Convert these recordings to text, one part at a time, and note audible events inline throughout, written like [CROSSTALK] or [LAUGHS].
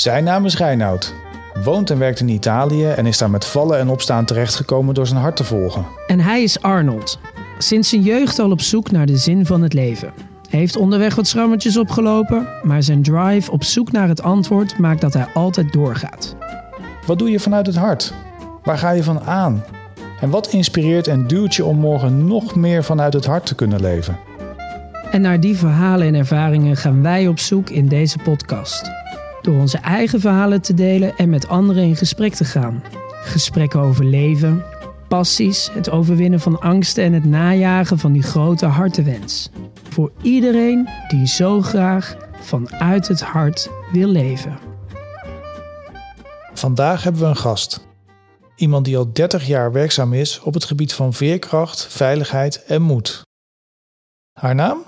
Zijn naam is Reinoud. Woont en werkt in Italië en is daar met vallen en opstaan terechtgekomen door zijn hart te volgen. En hij is Arnold. Sinds zijn jeugd al op zoek naar de zin van het leven. Hij heeft onderweg wat schrammetjes opgelopen, maar zijn drive op zoek naar het antwoord maakt dat hij altijd doorgaat. Wat doe je vanuit het hart? Waar ga je van aan? En wat inspireert en duwt je om morgen nog meer vanuit het hart te kunnen leven? En naar die verhalen en ervaringen gaan wij op zoek in deze podcast. Door onze eigen verhalen te delen en met anderen in gesprek te gaan. Gesprekken over leven, passies, het overwinnen van angsten en het najagen van die grote hartenwens. Voor iedereen die zo graag vanuit het hart wil leven. Vandaag hebben we een gast. Iemand die al 30 jaar werkzaam is op het gebied van veerkracht, veiligheid en moed. Haar naam?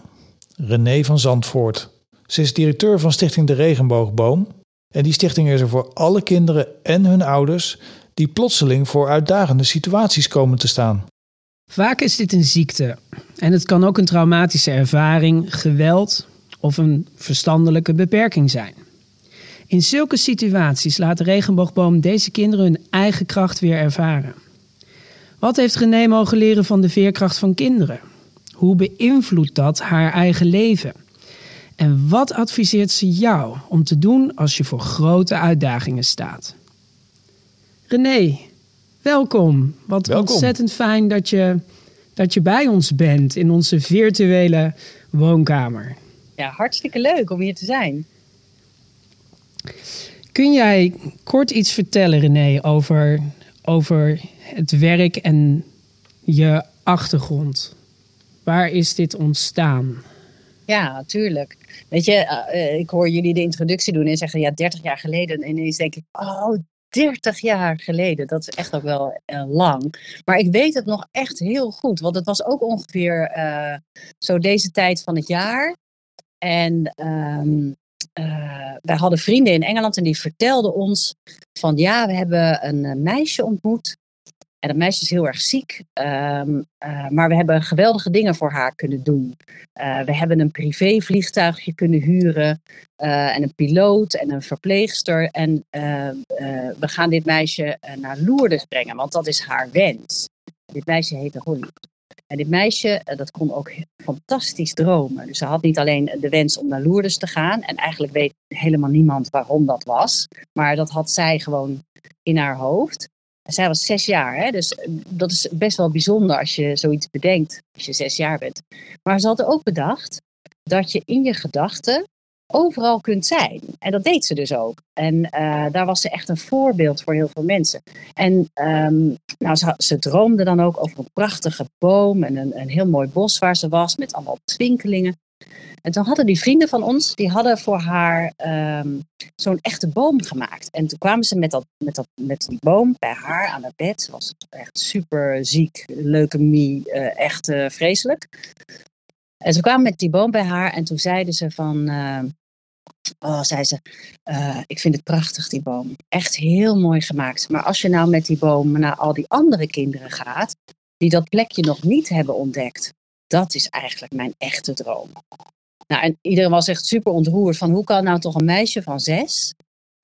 René van Zandvoort. Ze is directeur van Stichting De Regenboogboom. En die stichting is er voor alle kinderen en hun ouders die plotseling voor uitdagende situaties komen te staan. Vaak is dit een ziekte en het kan ook een traumatische ervaring, geweld of een verstandelijke beperking zijn. In zulke situaties laat de regenboogboom deze kinderen hun eigen kracht weer ervaren. Wat heeft René mogen leren van de veerkracht van kinderen? Hoe beïnvloedt dat haar eigen leven? En wat adviseert ze jou om te doen als je voor grote uitdagingen staat? René, welkom. Wat ontzettend fijn dat je, dat je bij ons bent in onze virtuele woonkamer. Ja, hartstikke leuk om hier te zijn. Kun jij kort iets vertellen, René, over, over het werk en je achtergrond? Waar is dit ontstaan? Ja, natuurlijk. Weet je, uh, ik hoor jullie de introductie doen en zeggen ja, 30 jaar geleden. En ineens denk ik, oh, 30 jaar geleden. Dat is echt ook wel uh, lang. Maar ik weet het nog echt heel goed. Want het was ook ongeveer zo deze tijd van het jaar. En um, wij hadden vrienden in Engeland en die vertelden ons van ja, we hebben een meisje ontmoet. En dat meisje is heel erg ziek, um, uh, maar we hebben geweldige dingen voor haar kunnen doen. Uh, we hebben een privévliegtuigje kunnen huren uh, en een piloot en een verpleegster. En we gaan dit meisje naar Lourdes brengen, want dat is haar wens. Dit meisje heette Holly. En dit meisje, dat kon ook fantastisch dromen. Dus ze had niet alleen de wens om naar Lourdes te gaan. En eigenlijk weet helemaal niemand waarom dat was. Maar dat had zij gewoon in haar hoofd. Zij was zes jaar, hè? dus eh, dat is best wel bijzonder als je zoiets bedenkt als je zes jaar bent. Maar ze had ook bedacht dat je in je gedachten overal kunt zijn. En dat deed ze dus ook. En uh, daar was ze echt een voorbeeld voor heel veel mensen. En um, nou, ze, ze, droomde dan ook over een prachtige boom en een, een heel mooi bos waar ze was met allemaal twinkelingen. En toen hadden die vrienden van ons, die hadden voor haar um, zo'n echte boom gemaakt. En toen kwamen ze met, dat, met, dat, met die boom bij haar aan het bed. Ze was echt super ziek, leukemie, uh, echt uh, vreselijk. En ze kwamen met die boom bij haar en toen zeiden ze van... Uh, oh, zei ze, ik vind het prachtig die boom. Echt heel mooi gemaakt. Maar als je nou met die boom naar al die andere kinderen gaat... die dat plekje nog niet hebben ontdekt... dat is eigenlijk mijn echte droom. Nou, en iedereen was echt super ontroerd van hoe kan nou toch een meisje van zes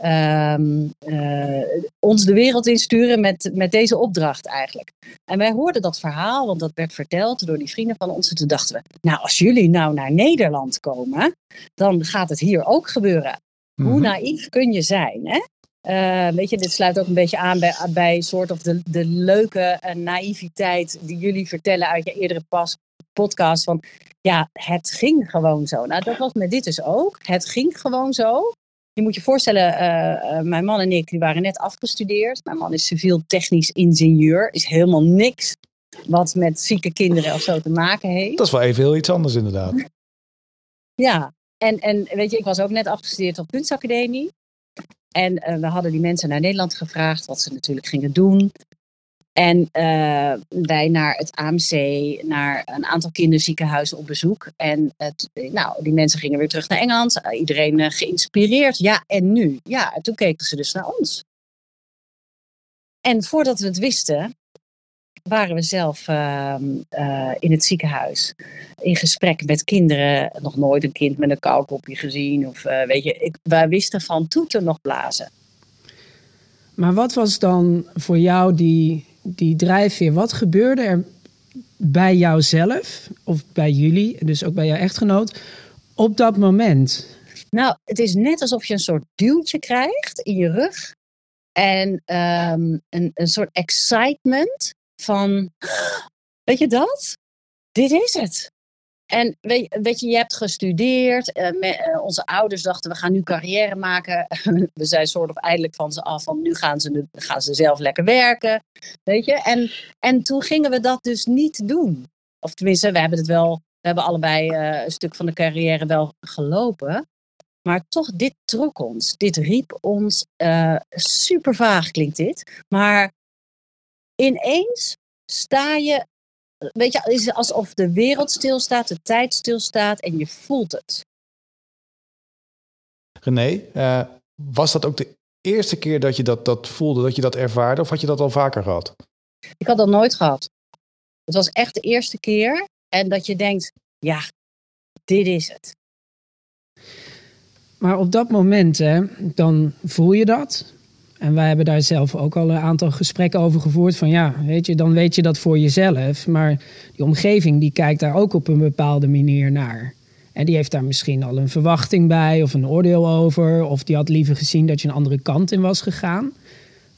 um, uh, ons de wereld insturen met, met deze opdracht eigenlijk. En wij hoorden dat verhaal, want dat werd verteld door die vrienden van ons. En toen dachten we, nou als jullie nou naar Nederland komen, dan gaat het hier ook gebeuren. Hoe mhm. naïef kun je zijn, hè? Uh, weet je, dit sluit ook een beetje aan bij, bij soort of de, de leuke uh, naïviteit die jullie vertellen uit je eerdere pas, podcast. Van ja, het ging gewoon zo. Nou, dat was met dit dus ook. Het ging gewoon zo. Je moet je voorstellen, uh, mijn man en ik die waren net afgestudeerd. Mijn man is civiel technisch ingenieur. Is helemaal niks wat met zieke kinderen of zo te maken heeft. Dat is wel even heel iets anders inderdaad. [LAUGHS] ja, en, en weet je, ik was ook net afgestudeerd op kunstacademie. En uh, we hadden die mensen naar Nederland gevraagd wat ze natuurlijk gingen doen. En uh, wij naar het AMC, naar een aantal kinderziekenhuizen op bezoek. En het, nou, die mensen gingen weer terug naar Engeland. Iedereen uh, geïnspireerd. Ja, en nu? Ja, en toen keken ze dus naar ons. En voordat we het wisten, waren we zelf ehm, eh, in het ziekenhuis. In gesprek met kinderen. Nog nooit een kind met een koukopje gezien. Of eh, weet je, ik, wij wisten van toeten nog blazen. Maar wat was dan voor jou die, die drijfveer? Wat gebeurde er bij jouzelf of bij jullie, dus ook bij jouw echtgenoot, op dat moment? Nou, het is net alsof je een soort duwtje krijgt in je rug. En ehm, een, een soort excitement van, [GASPS] weet je dat? Dit is het. En weet, je, je hebt gestudeerd. eh, onze ouders dachten, we gaan nu carrière maken. [LAUGHS] we zijn soort of eindelijk van ze af. Van nu gaan ze, gaan ze zelf lekker werken. Weet je? En, en toen gingen we dat dus niet doen. Of tenminste, we hebben het wel. We hebben allebei eh, een stuk van de carrière wel gelopen. Maar toch, dit trok ons. Dit riep ons. super vaag klinkt dit. Maar ineens sta je weet je, het is alsof de wereld stilstaat, de tijd stilstaat en je voelt het. René, eh, was dat ook de eerste keer dat je dat, dat voelde, dat je dat ervaarde? Of had je dat al vaker gehad? Ik had dat nooit gehad. Het was echt de eerste keer en dat je denkt, ja, dit is het. Maar op dat moment, hè, dan voel je dat. En wij hebben daar zelf ook al een aantal gesprekken over gevoerd. Van ja, weet je, dan weet je dat voor jezelf. Maar die omgeving die kijkt daar ook op een bepaalde manier naar. En die heeft daar misschien al een verwachting bij of een oordeel over. Of die had liever gezien dat je een andere kant in was gegaan.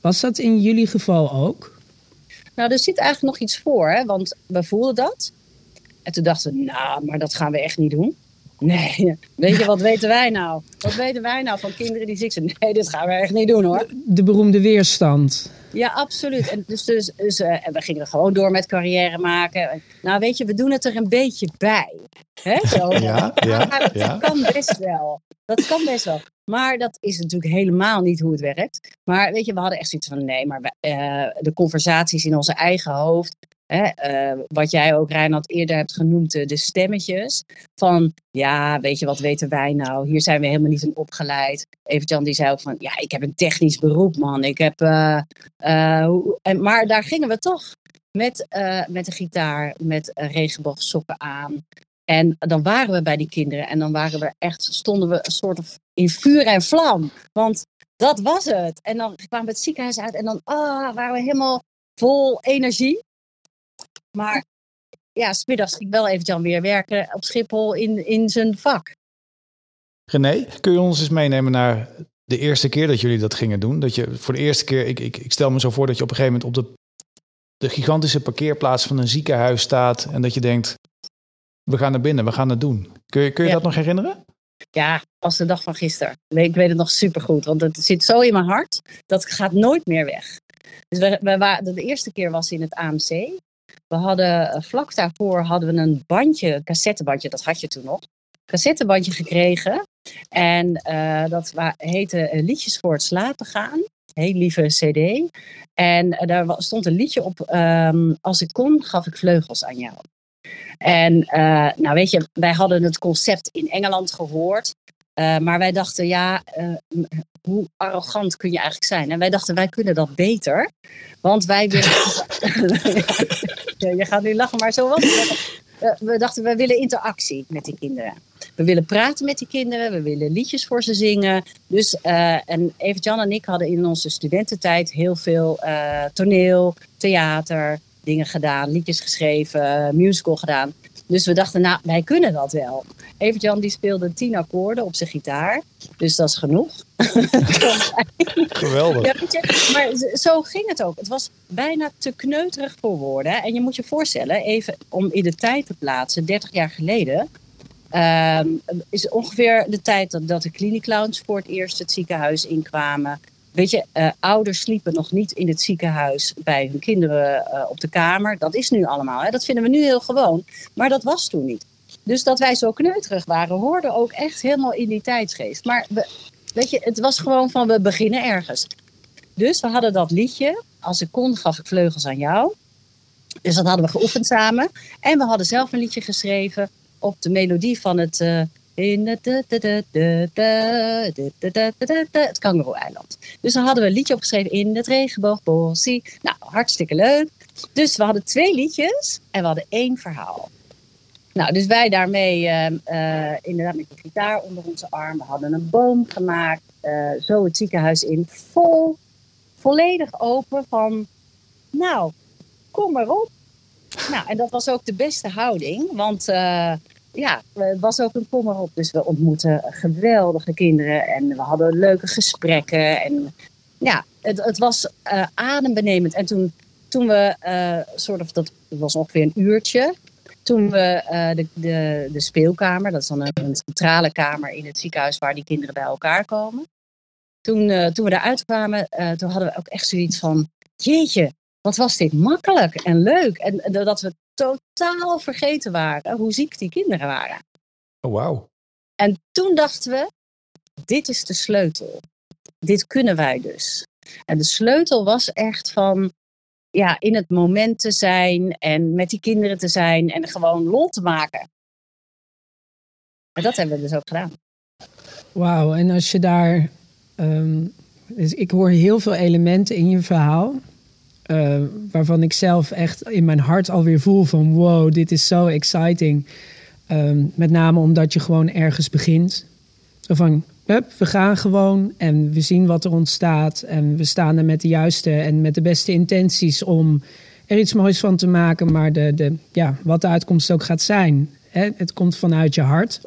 Was dat in jullie geval ook? Nou, er zit eigenlijk nog iets voor, hè? want we voelden dat. En toen dachten we, nou, maar dat gaan we echt niet doen. Nee, weet je, wat weten wij nou? Wat weten wij nou van kinderen die ziek zijn? Nee, dit gaan we echt niet doen hoor. De beroemde weerstand. Ja, absoluut. En dus, dus, dus eh, en we gingen gewoon door met carrière maken. Nou, weet je, we doen het er een beetje bij. Hè? Zo. [LAUGHS] Ja, ja, Maar dat ja. kan best wel. Dat kan best wel. Maar dat is natuurlijk helemaal niet hoe het werkt. Maar weet je, we hadden echt zoiets van nee, maar we- eh, de conversaties in onze eigen hoofd. Eh, wat jij ook, Reinhard, eerder hebt genoemd, eh, de stemmetjes. Van ja, weet je, wat weten wij nou? Hier zijn we helemaal niet in opgeleid. Evert-Jan die zei ook van ja, ik heb een technisch beroep, man. Ik heb, eh, en, maar daar gingen we toch. Met, met de gitaar, met regenboogsokken aan. En dan waren we bij die kinderen en dan waren we echt, stonden we een soort of in vuur en vlam. Want dat was het. En dan kwamen we het ziekenhuis uit en dan ah, waren we helemaal vol energie. Maar ja, smiddags ging wel even Jan weer werken op Schiphol in, in zijn vak. René, kun je ons eens meenemen naar de eerste keer dat jullie dat gingen doen? Dat je voor de eerste keer, ik, ik, ik stel me zo voor dat je op een gegeven moment op de, de gigantische parkeerplaats van een ziekenhuis staat en dat je denkt, we gaan naar binnen, we gaan het doen. Kun je, kun je Ja. dat nog herinneren? Ja, als de dag van gisteren. Nee, Ik weet het nog supergoed, want het zit zo in mijn hart. Dat gaat nooit meer weg. Dus we, we waren, de eerste keer was in het AMC. We hadden eh, vlak daarvoor hadden we een bandje, een cassettebandje, dat had je toen nog. Cassettebandje gekregen. En eh, dat heette eh, Liedjes voor het slapen gaan. Heel lieve CD. En daar stond een liedje op. ehm, Als ik kon, gaf ik vleugels aan jou. En nou weet je, wij hadden het concept in Engeland gehoord. Eh, maar wij dachten, ja, eh, hoe arrogant kun je eigenlijk zijn? En wij dachten, wij kunnen dat beter. Want wij willen. [LAUGHS] ja, je gaat nu lachen, maar zo was het. Eh, we dachten, we willen interactie met die kinderen. We willen praten met die kinderen, we willen liedjes voor ze zingen. Dus, en Evert-Jan en ik hadden in onze studententijd heel veel toneel, theater, dingen gedaan, liedjes geschreven, musical gedaan. Dus we dachten, nou, wij kunnen dat wel. Evert-Jan die speelde tien akkoorden op zijn gitaar. Dus dat is genoeg. [LAUGHS] Geweldig. Ja, je, maar zo ging het ook. Het was bijna te kneuterig voor woorden. En je moet je voorstellen, even om in de tijd te plaatsen, 30 jaar geleden. ehm, is ongeveer de tijd dat, dat de cliniclowns voor het eerst het ziekenhuis inkwamen. Weet je, eh, ouders sliepen nog niet in het ziekenhuis bij hun kinderen eh, op de kamer. Dat is nu allemaal. Hè. Dat vinden we nu heel gewoon. Maar dat was toen niet. Dus dat wij zo kneuterig waren, hoorde ook echt helemaal in die tijdsgeest. Maar we, weet je, het was gewoon van we beginnen ergens. Dus we hadden dat liedje. Als ik kon, gaf ik vleugels aan jou. Dus dat hadden we geoefend samen. En we hadden zelf een liedje geschreven op de melodie van het, eh, het Kangaroo-eiland. Dus dan hadden we een liedje opgeschreven in het regenboogbos. Nou, hartstikke leuk. Dus we hadden twee liedjes en we hadden één verhaal. Nou, dus wij daarmee uh, uh, inderdaad met de gitaar onder onze arm. We hadden een boom gemaakt. Zo het ziekenhuis in. Vol, volledig open van... Nou, kom maar op. Nou, en dat was ook de beste houding. Want ja, het was ook een kom maar op. Dus we ontmoetten geweldige kinderen. En we hadden leuke gesprekken. En ja, het, het was eh, adembenemend. En toen, toen we, eh soort of, dat was ongeveer een uurtje. Toen we eh, de, de, de speelkamer, dat is dan een, een centrale kamer in het ziekenhuis waar die kinderen bij elkaar komen. Toen, toen we daaruit kwamen, eh, toen hadden we ook echt zoiets van, jeetje, wat was dit makkelijk en leuk. En dat we totaal vergeten waren hoe ziek die kinderen waren. Oh, wauw. En toen dachten we, dit is de sleutel. Dit kunnen wij dus. En de sleutel was echt van, ja, in het moment te zijn en met die kinderen te zijn en gewoon lol te maken. En dat hebben we dus ook gedaan. Wauw, en als je daar. ehm, dus ik hoor heel veel elementen in je verhaal. Eh, waarvan ik zelf echt in mijn hart alweer voel van wow, dit is zo exciting. Ehm, met name omdat je gewoon ergens begint. Van, hup, we gaan gewoon en we zien wat er ontstaat. En we staan er met de juiste en met de beste intenties om er iets moois van te maken. Maar de, de, ja, wat de uitkomst ook gaat zijn. Hè, het komt vanuit je hart.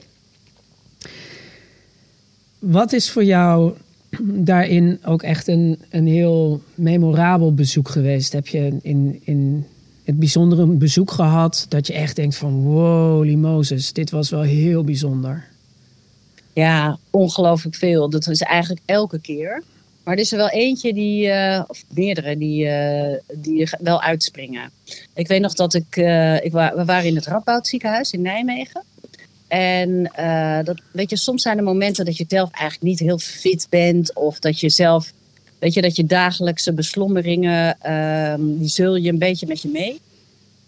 Wat is voor jou [CLEARS THROAT] daarin ook echt een, een heel memorabel bezoek geweest? Heb je in, in het bijzonder een bezoek gehad dat je echt denkt van wow, dit was wel heel bijzonder. Ja, ongelooflijk veel. Dat is eigenlijk elke keer. Maar er is er wel eentje die, eh, of meerdere, die, eh, die wel uitspringen. Ik weet nog dat ik, eh, ik we waren in het Radboud ziekenhuis in Nijmegen. En eh, dat, weet je, soms zijn er momenten dat je zelf eigenlijk niet heel fit bent. Of dat je zelf, weet je, dat je dagelijkse beslommeringen, ehm, die zul je een beetje met je mee.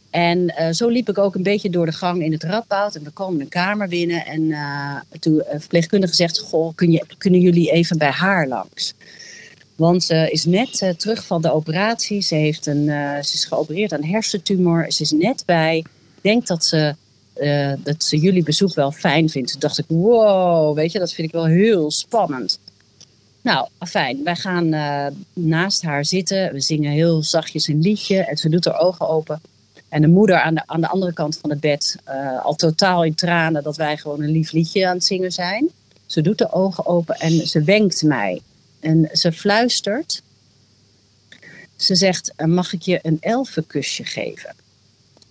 En eh, zo liep ik ook een beetje door de gang in het Radboud. En we komen een kamer binnen. En eh, toen een verpleegkundige zegt, goh, kun je, kunnen jullie even bij haar langs? Want ze is net terug van de operatie. Ze, heeft een, ze is geopereerd aan hersentumor. Ze is net bij. Ik denk dat ze, eh, dat ze jullie bezoek wel fijn vindt. Toen dacht ik, wow, weet je, dat vind ik wel heel spannend. Nou, fijn. Wij gaan eh, naast haar zitten. We zingen heel zachtjes een liedje. En ze doet haar ogen open. En de moeder aan de, aan de andere kant van het bed, eh, al totaal in tranen, dat wij gewoon een lief liedje aan het zingen zijn. Ze doet de ogen open en ze wenkt mij. En ze fluistert. Ze zegt, "Eh, mag ik je een elfenkusje geven?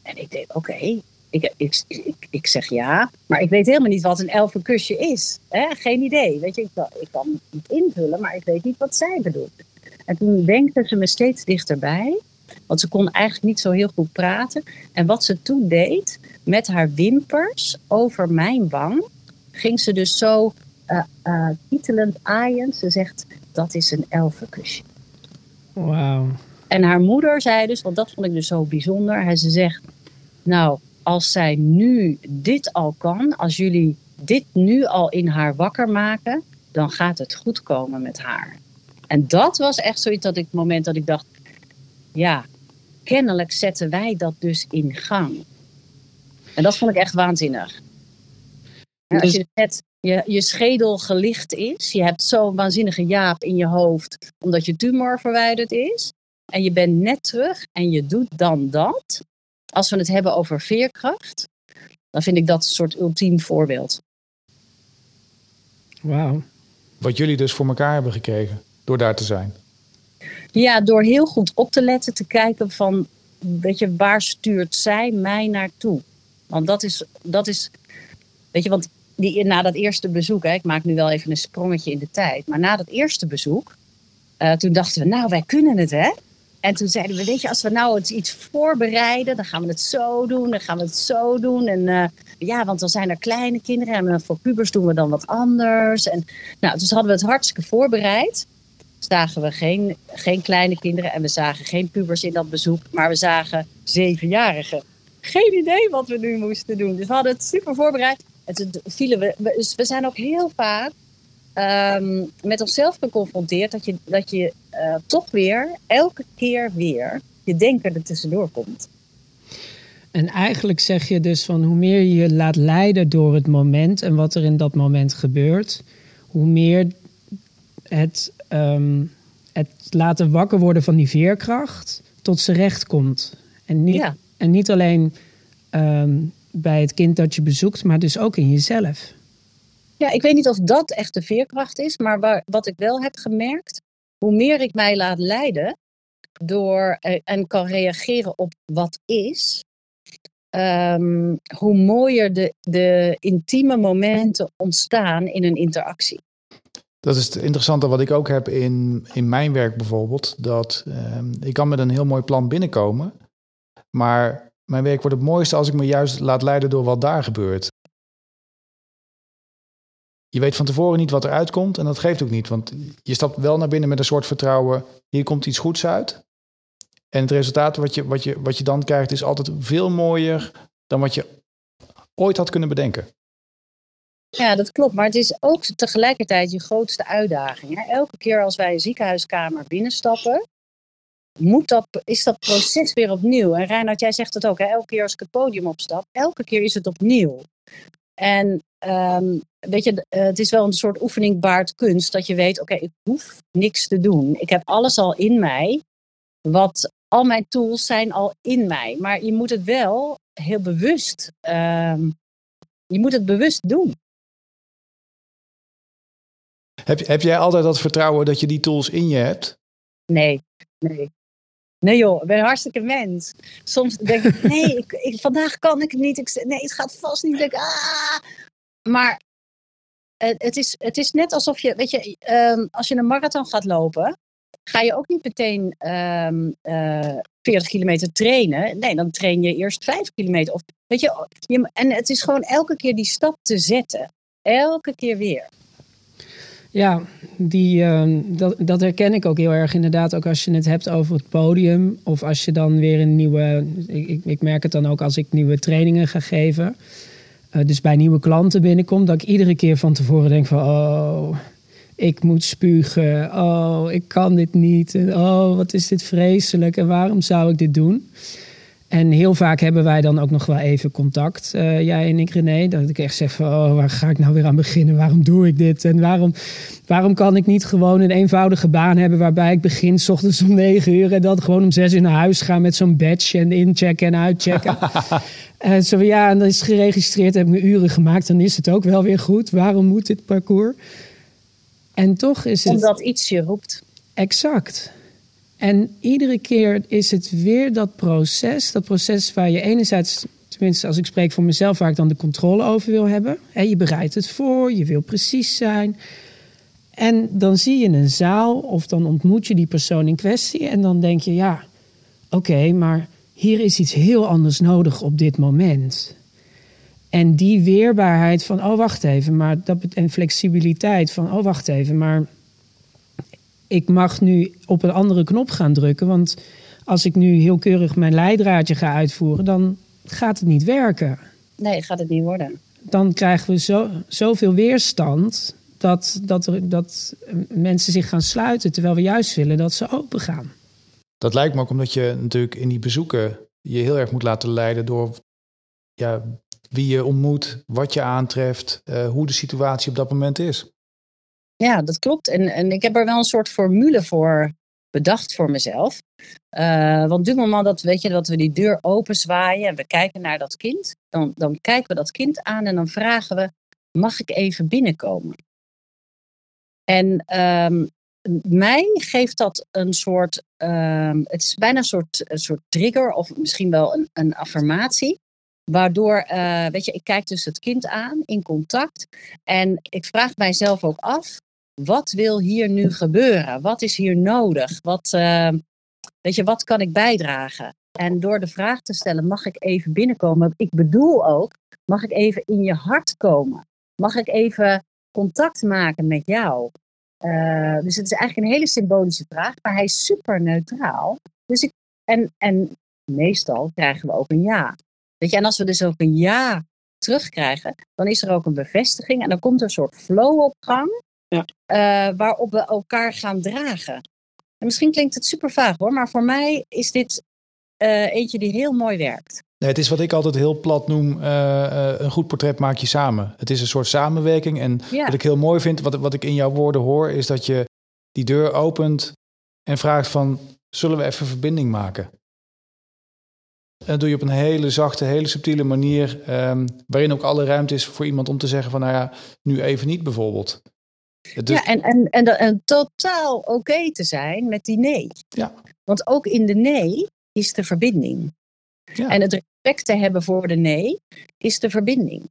En ik denk, oké. Ik, ik, ik, ik zeg ja, maar ik weet helemaal niet wat een elfenkusje is. Hè? Geen idee. Weet je, ik, kan- ik kan het invullen, maar ik weet niet wat zij bedoelt. En toen wenkte ze me steeds dichterbij. Want ze kon eigenlijk niet zo heel goed praten. En wat ze toen deed, met haar wimpers over mijn wang, ging ze dus zo eh eh, titelend aaiend. Ze zegt, dat is een elfenkusje. Wauw. En haar moeder zei dus, want dat vond ik dus zo bijzonder. Hij ze zegt, nou, als zij nu dit al kan, als jullie dit nu al in haar wakker maken, dan gaat het goed komen met haar. En dat was echt zoiets dat ik, het moment dat ik dacht, ja, kennelijk zetten wij dat dus in gang. En dat vond ik echt waanzinnig. En als Dus- je net je, je schedel gelicht is, je hebt zo'n waanzinnige jaap in je hoofd, omdat je tumor verwijderd is, en je bent net terug en je doet dan dat. Als we het hebben over veerkracht, dan vind ik dat een soort ultiem voorbeeld. Wauw. Wat jullie dus voor elkaar hebben gekregen door daar te zijn. Ja, door heel goed op te letten, te kijken van, weet je, waar stuurt zij mij naartoe? Want dat is, dat is weet je, want die, na dat eerste bezoek, hè, ik maak nu wel even een sprongetje in de tijd, maar na dat eerste bezoek, eh, toen dachten we, nou, wij kunnen het, hè? En toen zeiden we, weet je, als we nou iets voorbereiden, dan gaan we het zo doen, dan gaan we het zo doen. En eh, ja, want dan zijn er kleine kinderen en voor pubers doen we dan wat anders. En nou, dus hadden we het hartstikke voorbereid zagen we geen, geen kleine kinderen en we zagen geen pubers in dat bezoek, maar we zagen zevenjarigen. Geen idee wat we nu moesten doen. Dus we hadden het super voorbereid. het, het vielen we, dus we zijn ook heel vaak ehm, met onszelf geconfronteerd dat je, dat je eh, toch weer, elke keer weer, je denker er tussendoor komt. En eigenlijk zeg je dus van hoe meer je je laat leiden door het moment en wat er in dat moment gebeurt, hoe meer het, ehm, het laten wakker worden van die veerkracht tot zijn recht komt. En niet, Ja. en niet alleen ehm, bij het kind dat je bezoekt, maar dus ook in jezelf. Ja, ik weet niet of dat echt de veerkracht is, maar wat ik wel heb gemerkt, hoe meer ik mij laat leiden door eh, en kan reageren op wat is, ehm, hoe mooier de, de intieme momenten ontstaan in een interactie. Dat is het interessante wat ik ook heb in, in mijn werk bijvoorbeeld. Dat ehm, ik kan met een heel mooi plan binnenkomen. Maar mijn werk wordt het mooiste als ik me juist laat leiden door wat daar gebeurt. Je weet van tevoren niet wat eruit komt en dat geeft ook niet. Want je stapt wel naar binnen met een soort vertrouwen. Hier komt iets goeds uit. En het resultaat wat je, wat je, wat je dan krijgt is altijd veel mooier dan wat je ooit had kunnen bedenken. Ja, dat klopt. Maar het is ook tegelijkertijd je grootste uitdaging. Hè? Elke keer als wij een ziekenhuiskamer binnenstappen, moet dat, is dat proces weer opnieuw. En Reinhard, jij zegt het ook. Hè? Elke keer als ik het podium opstap, elke keer is het opnieuw. En ehm, weet je, eh, het is wel een soort oefening baard kunst. Dat je weet, oké, ik hoef niks te doen. Ik heb alles al in mij. Wat, al mijn tools zijn al in mij. Maar je moet het wel heel bewust, ehm, je moet het bewust doen. Heb, heb jij altijd dat vertrouwen dat je die tools in je hebt? Nee, nee. Nee joh, ik ben een hartstikke mens. Soms denk ik, nee, ik, ik- vandaag kan ik het niet. Ik, nee, het gaat vast niet. Ik ah. Maar het, is, het is net alsof je, weet je, ehm, als je een marathon gaat lopen, ga je ook niet meteen ehm, eh, 40 kilometer trainen. Nee, dan train je eerst 5 kilometer. Of, weet je, en het is gewoon elke keer die stap te zetten. Elke keer weer. Ja, die, ehm, dat, dat herken ik ook heel erg inderdaad. Ook als je het hebt over het podium. Of als je dan weer een nieuwe... Ik, ik merk het dan ook als ik nieuwe trainingen ga geven. Eh, dus bij nieuwe klanten binnenkom. Dat ik iedere keer van tevoren denk van... Oh, ik moet spugen. Oh, ik kan dit niet. Oh, wat is dit vreselijk. En waarom zou ik dit doen? En heel vaak hebben wij dan ook nog wel even contact, eh, jij en ik, René. Dat ik echt zeg van, oh, waar ga ik nou weer aan beginnen? Waarom doe ik dit? En waarom, waarom kan ik niet gewoon een eenvoudige baan hebben... waarbij ik begin s ochtends om negen uur... en dan gewoon om zes uur naar huis ga met zo'n badge... en inchecken en uitchecken. [LAUGHS] Eh, zo ja, en dan is het geregistreerd, heb ik mijn uren gemaakt... dan is het ook wel weer goed. Waarom moet dit parcours? En toch is het... Omdat iets je roept. Exact. En iedere keer is het weer dat proces. Dat proces waar je enerzijds, tenminste als ik spreek voor mezelf, waar ik dan de controle over wil hebben. Hè, je bereidt het voor, je wil precies zijn. En dan zie je een zaal of dan ontmoet je die persoon in kwestie. En dan denk je, ja, oké, maar hier is iets heel anders nodig op dit moment. En die weerbaarheid van, oh wacht even, maar dat, en flexibiliteit van, oh wacht even, maar ik mag nu op een andere knop gaan drukken. Want als ik nu heel keurig mijn leidraadje ga uitvoeren, dan gaat het niet werken. Nee, gaat het niet worden. Dan krijgen we zo, zoveel weerstand dat, dat, er, dat mensen zich gaan sluiten. Terwijl we juist willen dat ze open gaan. Dat lijkt me ook omdat je natuurlijk in die bezoeken je heel erg moet laten leiden door ja, wie je ontmoet, wat je aantreft, eh, hoe de situatie op dat moment is. Ja, dat klopt. En, en ik heb er wel een soort formule voor bedacht voor mezelf. Eh, want du moment dat, weet je, dat we die deur open zwaaien en we kijken naar dat kind, dan, dan kijken we dat kind aan en dan vragen we, mag ik even binnenkomen? En ehm, mij geeft dat een soort, ehm, het is bijna een soort, een soort trigger of misschien wel een, een affirmatie. Waardoor, eh, weet je, ik kijk dus het kind aan in contact. En ik vraag mijzelf ook af, wat wil hier nu gebeuren? Wat is hier nodig? Wat, eh, weet je, wat kan ik bijdragen? En door de vraag te stellen, mag ik even binnenkomen? Ik bedoel ook, mag ik even in je hart komen? Mag ik even contact maken met jou? Eh, dus het is eigenlijk een hele symbolische vraag, maar hij is super neutraal. Dus ik, en, en meestal krijgen we ook een ja. Weet je, en als we dus ook een ja terugkrijgen, dan is er ook een bevestiging en dan komt er een soort flow op gang. Ja. eh, waarop we elkaar gaan dragen. En misschien klinkt het super vaag hoor, maar voor mij is dit eh, eentje die heel mooi werkt. Nee, het is wat ik altijd heel plat noem, eh, eh, een goed portret maak je samen. Het is een soort samenwerking. En Ja. wat ik heel mooi vind, wat, wat ik in jouw woorden hoor, is dat je die deur opent en vraagt van, zullen we even verbinding maken? En dat doe je op een hele zachte, hele subtiele manier, ehm, waarin ook alle ruimte is voor iemand om te zeggen van, nou ja, nu even niet bijvoorbeeld. Dus, Ja, en, en, en totaal oké te zijn met die nee. Ja. Want ook in de nee is de verbinding. Ja. En het respect te hebben voor de nee is de verbinding.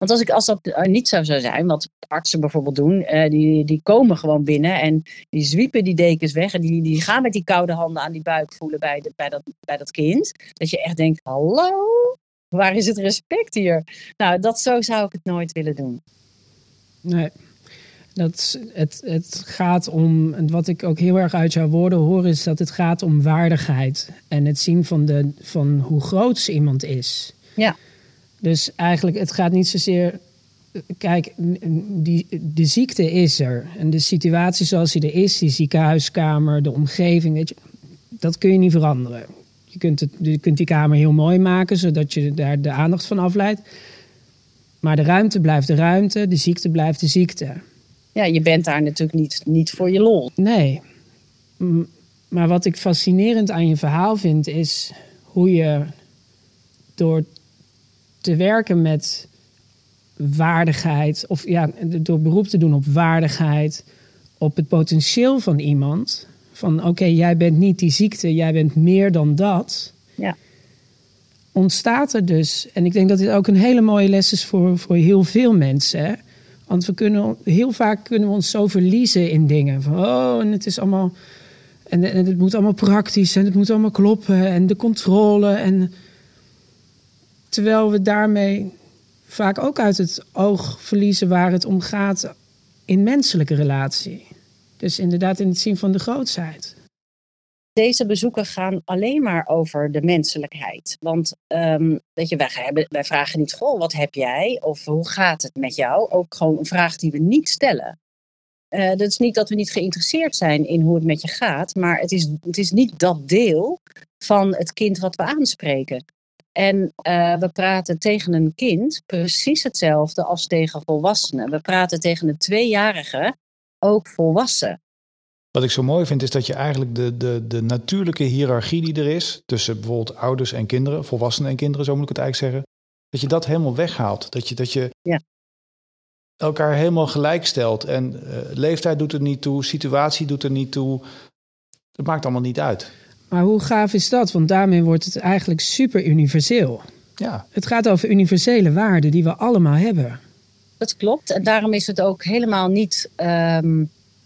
Want als, ik, als dat eh, niet zo zou zijn, wat artsen bijvoorbeeld doen, eh, die, die komen gewoon binnen en die zwiepen die dekens weg en die, die gaan met die koude handen aan die buik voelen bij, de, bij, dat, bij dat kind. Dat je echt denkt, hallo, waar is het respect hier? Nou, dat zo zou ik het nooit willen doen. Nee. Dat, het, het gaat om, en wat ik ook heel erg uit jouw woorden hoor, is dat het gaat om waardigheid. En het zien van, de, van hoe groot iemand is. Ja. Dus eigenlijk, het gaat niet zozeer. Kijk, die, de ziekte is er. En de situatie zoals die er is, die ziekenhuiskamer, de omgeving, weet je, dat kun je niet veranderen. Je kunt, het, je kunt die kamer heel mooi maken, zodat je daar de aandacht van afleidt. Maar de ruimte blijft de ruimte, de ziekte blijft de ziekte. Ja, je bent daar natuurlijk niet, niet voor je lol. Nee. Maar wat ik fascinerend aan je verhaal vind, is hoe je door te werken met waardigheid, of ja, door beroep te doen op waardigheid, op het potentieel van iemand. Van oké, jij bent niet die ziekte, jij bent meer dan dat. Ja. Ontstaat er dus, en ik denk dat dit ook een hele mooie les is voor, voor heel veel mensen. Hè? Want we kunnen, heel vaak kunnen we ons zo verliezen in dingen. Van oh, en het is allemaal. En, en het moet allemaal praktisch en het moet allemaal kloppen en de controle. En terwijl we daarmee vaak ook uit het oog verliezen waar het om gaat in menselijke relatie. Dus inderdaad in het zien van de grootsheid. Deze bezoeken gaan alleen maar over de menselijkheid. Want weet je, wij vragen niet, goh, wat heb jij? Of hoe gaat het met jou? Ook gewoon een vraag die we niet stellen. Eh dat is niet dat we niet geïnteresseerd zijn in hoe het met je gaat, maar het is, het is niet dat deel van het kind wat we aanspreken. En eh, we praten tegen een kind precies hetzelfde als tegen volwassenen. We praten tegen een tweejarige ook volwassen. Wat ik zo mooi vind is dat je eigenlijk de, de, de natuurlijke hiërarchie die er is tussen bijvoorbeeld ouders en kinderen, volwassenen en kinderen, zo moet ik het eigenlijk zeggen, dat je dat helemaal weghaalt. Dat je, dat je Ja. elkaar helemaal gelijk stelt. En eh, leeftijd doet er niet toe, situatie doet er niet toe. Dat maakt allemaal niet uit. Maar hoe gaaf is dat? Want daarmee wordt het eigenlijk super universeel. Ja, Het gaat over universele waarden die we allemaal hebben. Dat klopt. En daarom is het ook helemaal niet ehm,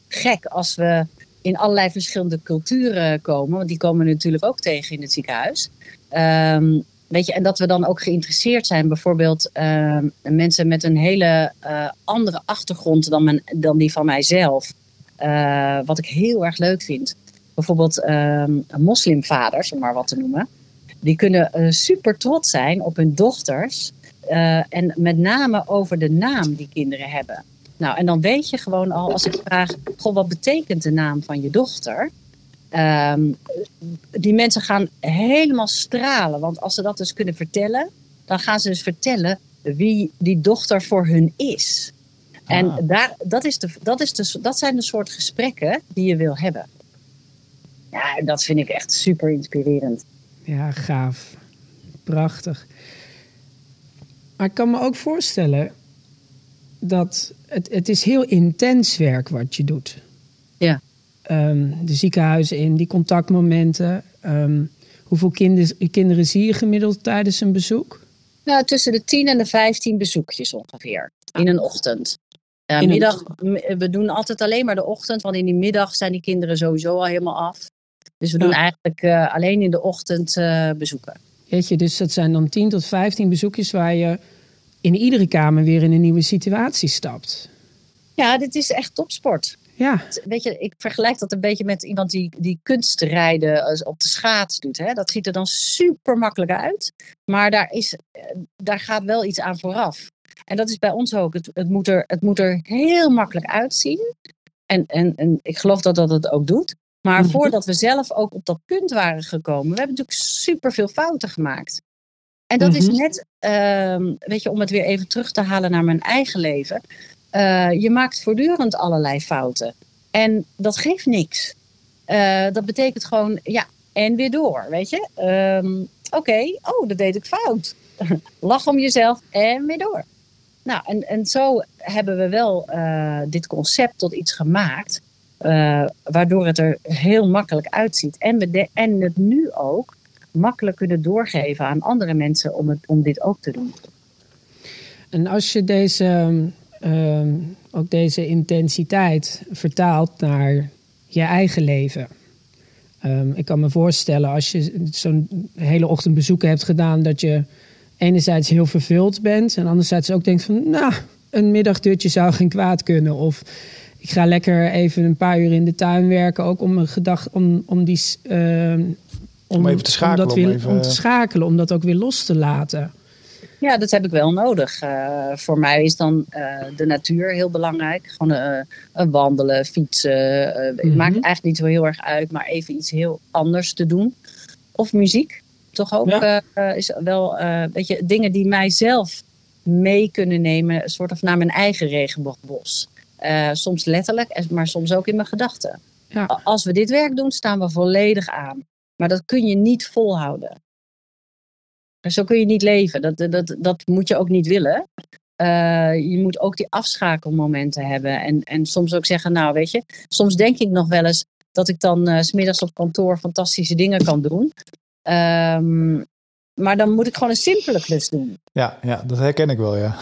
gek als we in allerlei verschillende culturen komen. Want die komen we natuurlijk ook tegen in het ziekenhuis. Ehm, weet je, en dat we dan ook geïnteresseerd zijn. Bijvoorbeeld ehm, mensen met een hele eh, andere achtergrond dan, dan die van mijzelf. Eh, wat ik heel erg leuk vind. Bijvoorbeeld ehm, moslimvaders, om maar wat te noemen. Die kunnen eh, super trots zijn op hun dochters. Eh, en met name over de naam die kinderen hebben. Nou, en dan weet je gewoon al, als ik vraag, goh, wat betekent de naam van je dochter? Ehm, die mensen gaan helemaal stralen, want als ze dat dus kunnen vertellen, dan gaan ze dus vertellen wie die dochter voor hun is. En Ah. daar, dat, is de, dat, is de, dat zijn de soort gesprekken die je wil hebben. Ja, dat vind ik echt super inspirerend. Ja, gaaf. Prachtig. Maar ik kan me ook voorstellen dat het, het is heel intens werk wat je doet. Ja. Ehm, de ziekenhuizen in, die contactmomenten. Ehm, hoeveel kinderen, kinderen zie je gemiddeld tijdens een bezoek? Nou, tussen de 10 en de 15 bezoekjes ongeveer. In een ochtend. Een middag, we doen altijd alleen maar de ochtend, want in die middag zijn die kinderen sowieso al helemaal af. Dus we doen Ja. eigenlijk eh, alleen in de ochtend eh, bezoeken. Weet je, dus dat zijn dan 10 tot 15 bezoekjes waar je in iedere kamer weer in een nieuwe situatie stapt. Ja, dit is echt topsport. Ja. Weet je, ik vergelijk dat een beetje met iemand die, die kunstrijden op de schaats doet. Hè? Dat ziet er dan super makkelijk uit. Maar daar, is, eh, daar gaat wel iets aan vooraf. En dat is bij ons ook. Het, het, moet, er, het moet er heel makkelijk uitzien. En, en, en ik geloof dat dat het ook doet. Maar Mhm. voordat we zelf ook op dat punt waren gekomen, we hebben natuurlijk super veel fouten gemaakt. En dat is Mhm. net, ehm, weet je, om het weer even terug te halen naar mijn eigen leven. Eh, je maakt voortdurend allerlei fouten. En dat geeft niks. Eh, dat betekent gewoon, ja, en weer door, weet je. Ehm, Oké, oh, dat deed ik fout. [LAUGHS] Lach om jezelf en weer door. Nou, en, en zo hebben we wel eh, dit concept tot iets gemaakt. Eh, waardoor het er heel makkelijk uitziet. En, we de- en het nu ook makkelijk kunnen doorgeven aan andere mensen om, het, om dit ook te doen. En als je deze, ehm, ook deze intensiteit vertaalt naar je eigen leven. Ehm, ik kan me voorstellen als je zo'n hele ochtend bezoeken hebt gedaan, dat je enerzijds heel vervuld bent en anderzijds ook denkt van, nou, een middagdutje zou geen kwaad kunnen. Of ik ga lekker even een paar uur in de tuin werken, ook om een gedag, om, om die, ehm, Om even te schakelen, om, dat om weer, even- om te schakelen, om dat ook weer los te laten. Ja, dat heb ik wel nodig. Eh, voor mij is dan eh, de natuur heel belangrijk. Gewoon eh, een wandelen, fietsen. eh, Het Mhm. maakt eigenlijk niet zo heel erg uit, maar even iets heel anders te doen. Of muziek, toch ook. Ja. is wel, eh weet je, dingen die mijzelf mee kunnen nemen, een soort of naar mijn eigen regenboogbos. Eh, soms letterlijk, en- maar soms ook in mijn gedachten. Ja. Als we dit werk doen, staan we volledig aan. Maar dat kun je niet volhouden. Zo kun je niet leven. Dat, dat, dat moet je ook niet willen. Eh, je moet ook die afschakelmomenten hebben. En, en soms ook zeggen, nou weet je, soms denk ik nog wel eens dat ik dan eh, 's smiddags op kantoor fantastische dingen kan doen. Ehm, maar dan moet ik gewoon een simpele klus doen. Ja, ja, dat herken ik wel, ja.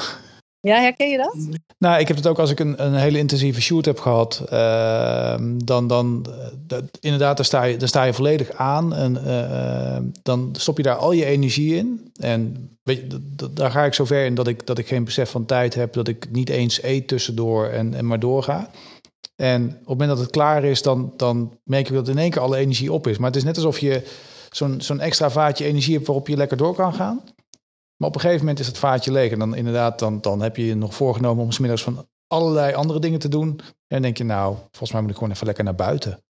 Ja, herken je dat? Nou, ik heb het ook als ik een, een hele intensieve shoot heb gehad. ehm, dan, dan eh, dat, inderdaad, daar sta, je, daar sta je volledig aan. En eh, dan stop je daar al je energie in. En weet je, daar ga ik zover in dat ik, dat ik geen besef van tijd heb. Dat ik niet eens eet tussendoor en, en maar doorga. En op het moment dat het klaar is, dan, dan merk je dat in één keer alle energie op is. Maar het is net alsof je zo'n zo'n extra vaatje energie hebt waarop je lekker door kan gaan. Maar op een gegeven moment is het vaatje leeg. En dan inderdaad, dan, dan heb je je nog voorgenomen om smiddags van allerlei andere dingen te doen. En dan denk je, nou, volgens mij moet ik gewoon even lekker naar buiten.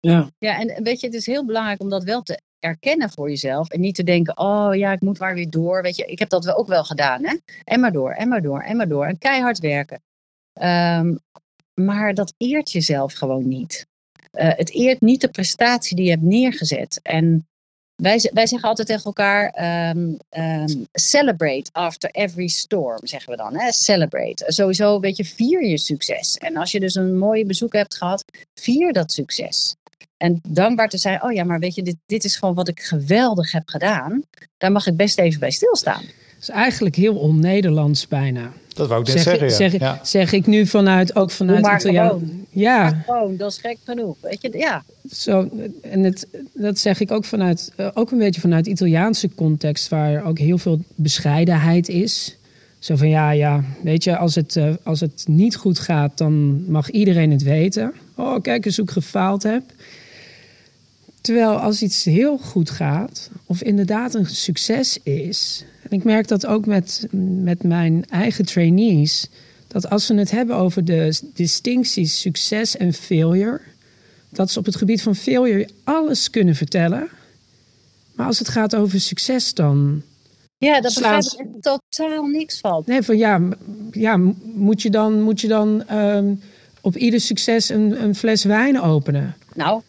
Ja. Ja, en weet je, het is heel belangrijk om dat wel te erkennen voor jezelf. En niet te denken, oh ja, ik moet maar weer door. Weet je, ik heb dat wel ook wel gedaan, hè. En maar door, en maar door, en maar door. En keihard werken. Ehm, maar dat eert jezelf gewoon niet. Eh, het eert niet de prestatie die je hebt neergezet. En wij, wij zeggen altijd tegen elkaar, ehm, ehm, celebrate after every storm, zeggen we dan. Hè? Celebrate. Sowieso, weet je, vier je succes. En als je dus een mooie bezoek hebt gehad, vier dat succes. En dankbaar te zijn, oh ja, maar weet je, dit, dit is gewoon wat ik geweldig heb gedaan. Daar mag ik best even bij stilstaan. Is eigenlijk heel on-Nederlands bijna. Dat wou ik net Zeg, zeggen, ja. zeg, ja. zeg ik nu vanuit, ook vanuit maar Italiaan. gewoon. Ja, Maar gewoon, dat is gek genoeg. Weet je, ja. zo, en het, dat zeg ik ook vanuit, eh, ook een beetje vanuit Italiaanse context, waar ook heel veel bescheidenheid is. Zo van ja, ja, weet je, als het, eh, als het niet goed gaat, dan mag iedereen het weten. Oh, kijk eens hoe ik gefaald heb. Terwijl als iets heel goed gaat, of inderdaad een succes is. En ik merk dat ook met, met mijn eigen trainees. Dat als we het hebben over de distincties succes en failure. Dat ze op het gebied van failure alles kunnen vertellen. Maar als het gaat over succes dan... Ja, dat Slaan begrijp ik totaal niks van. Nee, van ja, ja moet je dan, moet je dan ehm, op ieder succes een, een fles wijn openen? Nou,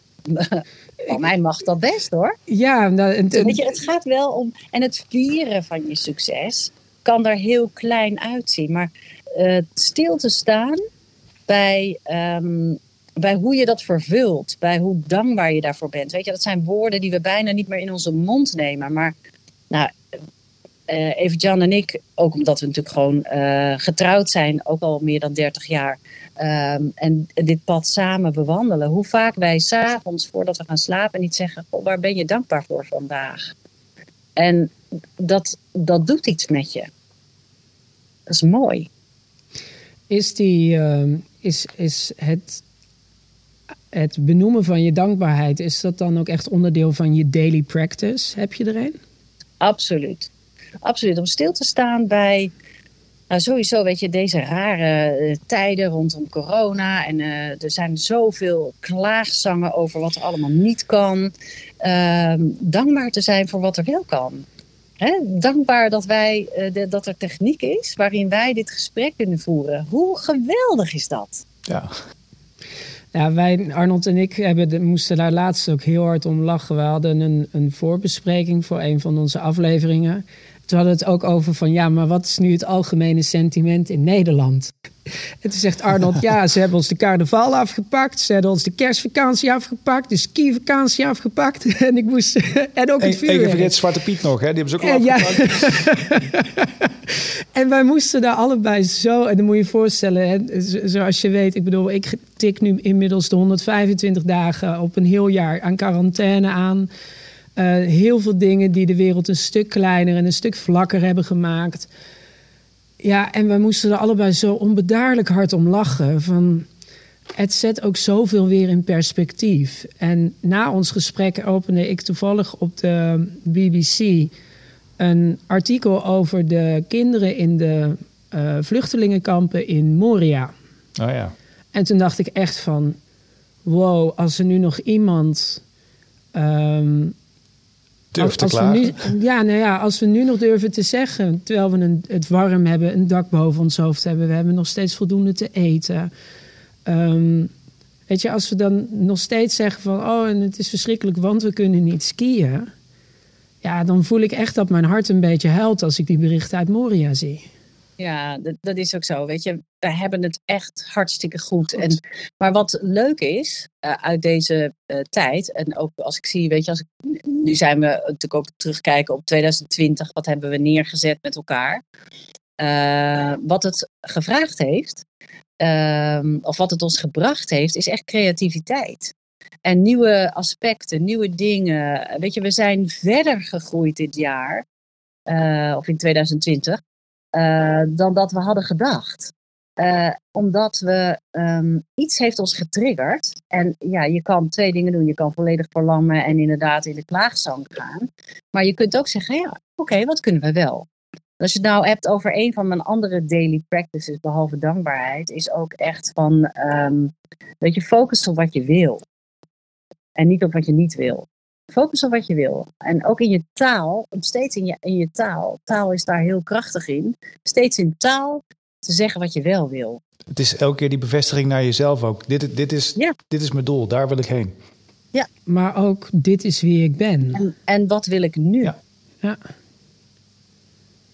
van mij mag dat best hoor. Ja, nou, en- en- Weet je, het gaat wel om. En het vieren van je succes kan er heel klein uitzien. Maar eh, stil te staan bij, ehm, bij hoe je dat vervult. Bij hoe dankbaar je daarvoor bent. Weet je, dat zijn woorden die we bijna niet meer in onze mond nemen. Maar nou, eh even Jan en ik, ook omdat we natuurlijk gewoon eh, getrouwd zijn, ook al meer dan 30 jaar. Ehm, en dit pad samen bewandelen. Hoe vaak wij s'avonds voordat we gaan slapen niet zeggen: "Goh, waar ben je dankbaar voor vandaag? En dat, dat doet iets met je. Dat is mooi. is die, ehm, is, is het, het benoemen van je dankbaarheid, is dat dan ook echt onderdeel van je daily practice? Heb je er een? Absoluut. Absoluut. Om stil te staan bij nou, sowieso, weet je, deze rare eh, tijden rondom corona. En uh, er zijn zoveel klaagzangen over wat er allemaal niet kan. Ehm, dankbaar te zijn voor wat er wel kan. Hè? Dankbaar dat, wij, uh, de, dat er techniek is waarin wij dit gesprek kunnen voeren. Hoe geweldig is dat? Ja. Ja, wij, Arnold en ik hebben de, moesten daar laatst ook heel hard om lachen. We hadden een, een voorbespreking voor een van onze afleveringen. Toen hadden het ook over van ja, maar wat is nu het algemene sentiment in Nederland? [LAUGHS] En toen zegt Arnold, [LAUGHS] ja, ze hebben ons de carnaval afgepakt. Ze hebben ons de kerstvakantie afgepakt. De skivakantie afgepakt. [LAUGHS] En ik moest... En ook het vuurwerk. En vergeet Zwarte Piet nog, hè? Die hebben ze ook al En, afgepakt. ja. en wij moesten daar allebei zo... En dan moet je je voorstellen, hè, zo- zoals je weet... Ik bedoel, ik tik nu inmiddels de 125 dagen op een heel jaar aan quarantaine aan. Eh, heel veel dingen die de wereld een stuk kleiner en een stuk vlakker hebben gemaakt. Ja, en wij moesten er allebei zo onbedaarlijk hard om lachen. Van, het zet ook zoveel weer in perspectief. En na ons gesprek opende ik toevallig op de BBC een artikel over de kinderen in de eh, vluchtelingenkampen in Moria. Oh ja. En toen dacht ik echt van, wow, als er nu nog iemand ehm, Durf te als we klagen. nu, ja, nou ja, als we nu nog durven te zeggen, terwijl we een, het warm hebben, een dak boven ons hoofd hebben, we hebben nog steeds voldoende te eten. Ehm, weet je, als we dan nog steeds zeggen van, oh, en het is verschrikkelijk, want we kunnen niet skiën. Ja, dan voel ik echt dat mijn hart een beetje huilt als ik die berichten uit Moria zie. Ja, dat, dat is ook zo. Weet je, we hebben het echt hartstikke goed. En, maar wat leuk is eh, uit deze eh, tijd, en ook als ik zie, weet je, als ik, nu zijn we natuurlijk ook terugkijken op 2020, wat hebben we neergezet met elkaar. Eh, wat het gevraagd heeft, ehm, of wat het ons gebracht heeft, is echt creativiteit. En nieuwe aspecten, nieuwe dingen. Weet je, we zijn verder gegroeid dit jaar, of in 2020 eh, dan dat we hadden gedacht. Eh, omdat we ehm, iets heeft ons getriggerd. En ja, je kan twee dingen doen. Je kan volledig verlammen en inderdaad in de klaagzang gaan. Maar je kunt ook zeggen, ja, oké, wat kunnen we wel? Als je het nou hebt over een van mijn andere daily practices, behalve dankbaarheid, is ook echt van, ehm, weet je, focus op wat je wil. En niet op wat je niet wil. Focus op wat je wil. En ook in je taal, steeds in je, in je taal. Taal is daar heel krachtig in. Steeds in taal te zeggen wat je wel wil. Het is elke keer die bevestiging naar jezelf ook. Dit, dit, is, Ja. dit is mijn doel, daar wil ik heen. Maar ook, dit is wie ik ben. En, en wat wil ik nu? Ja. Ja.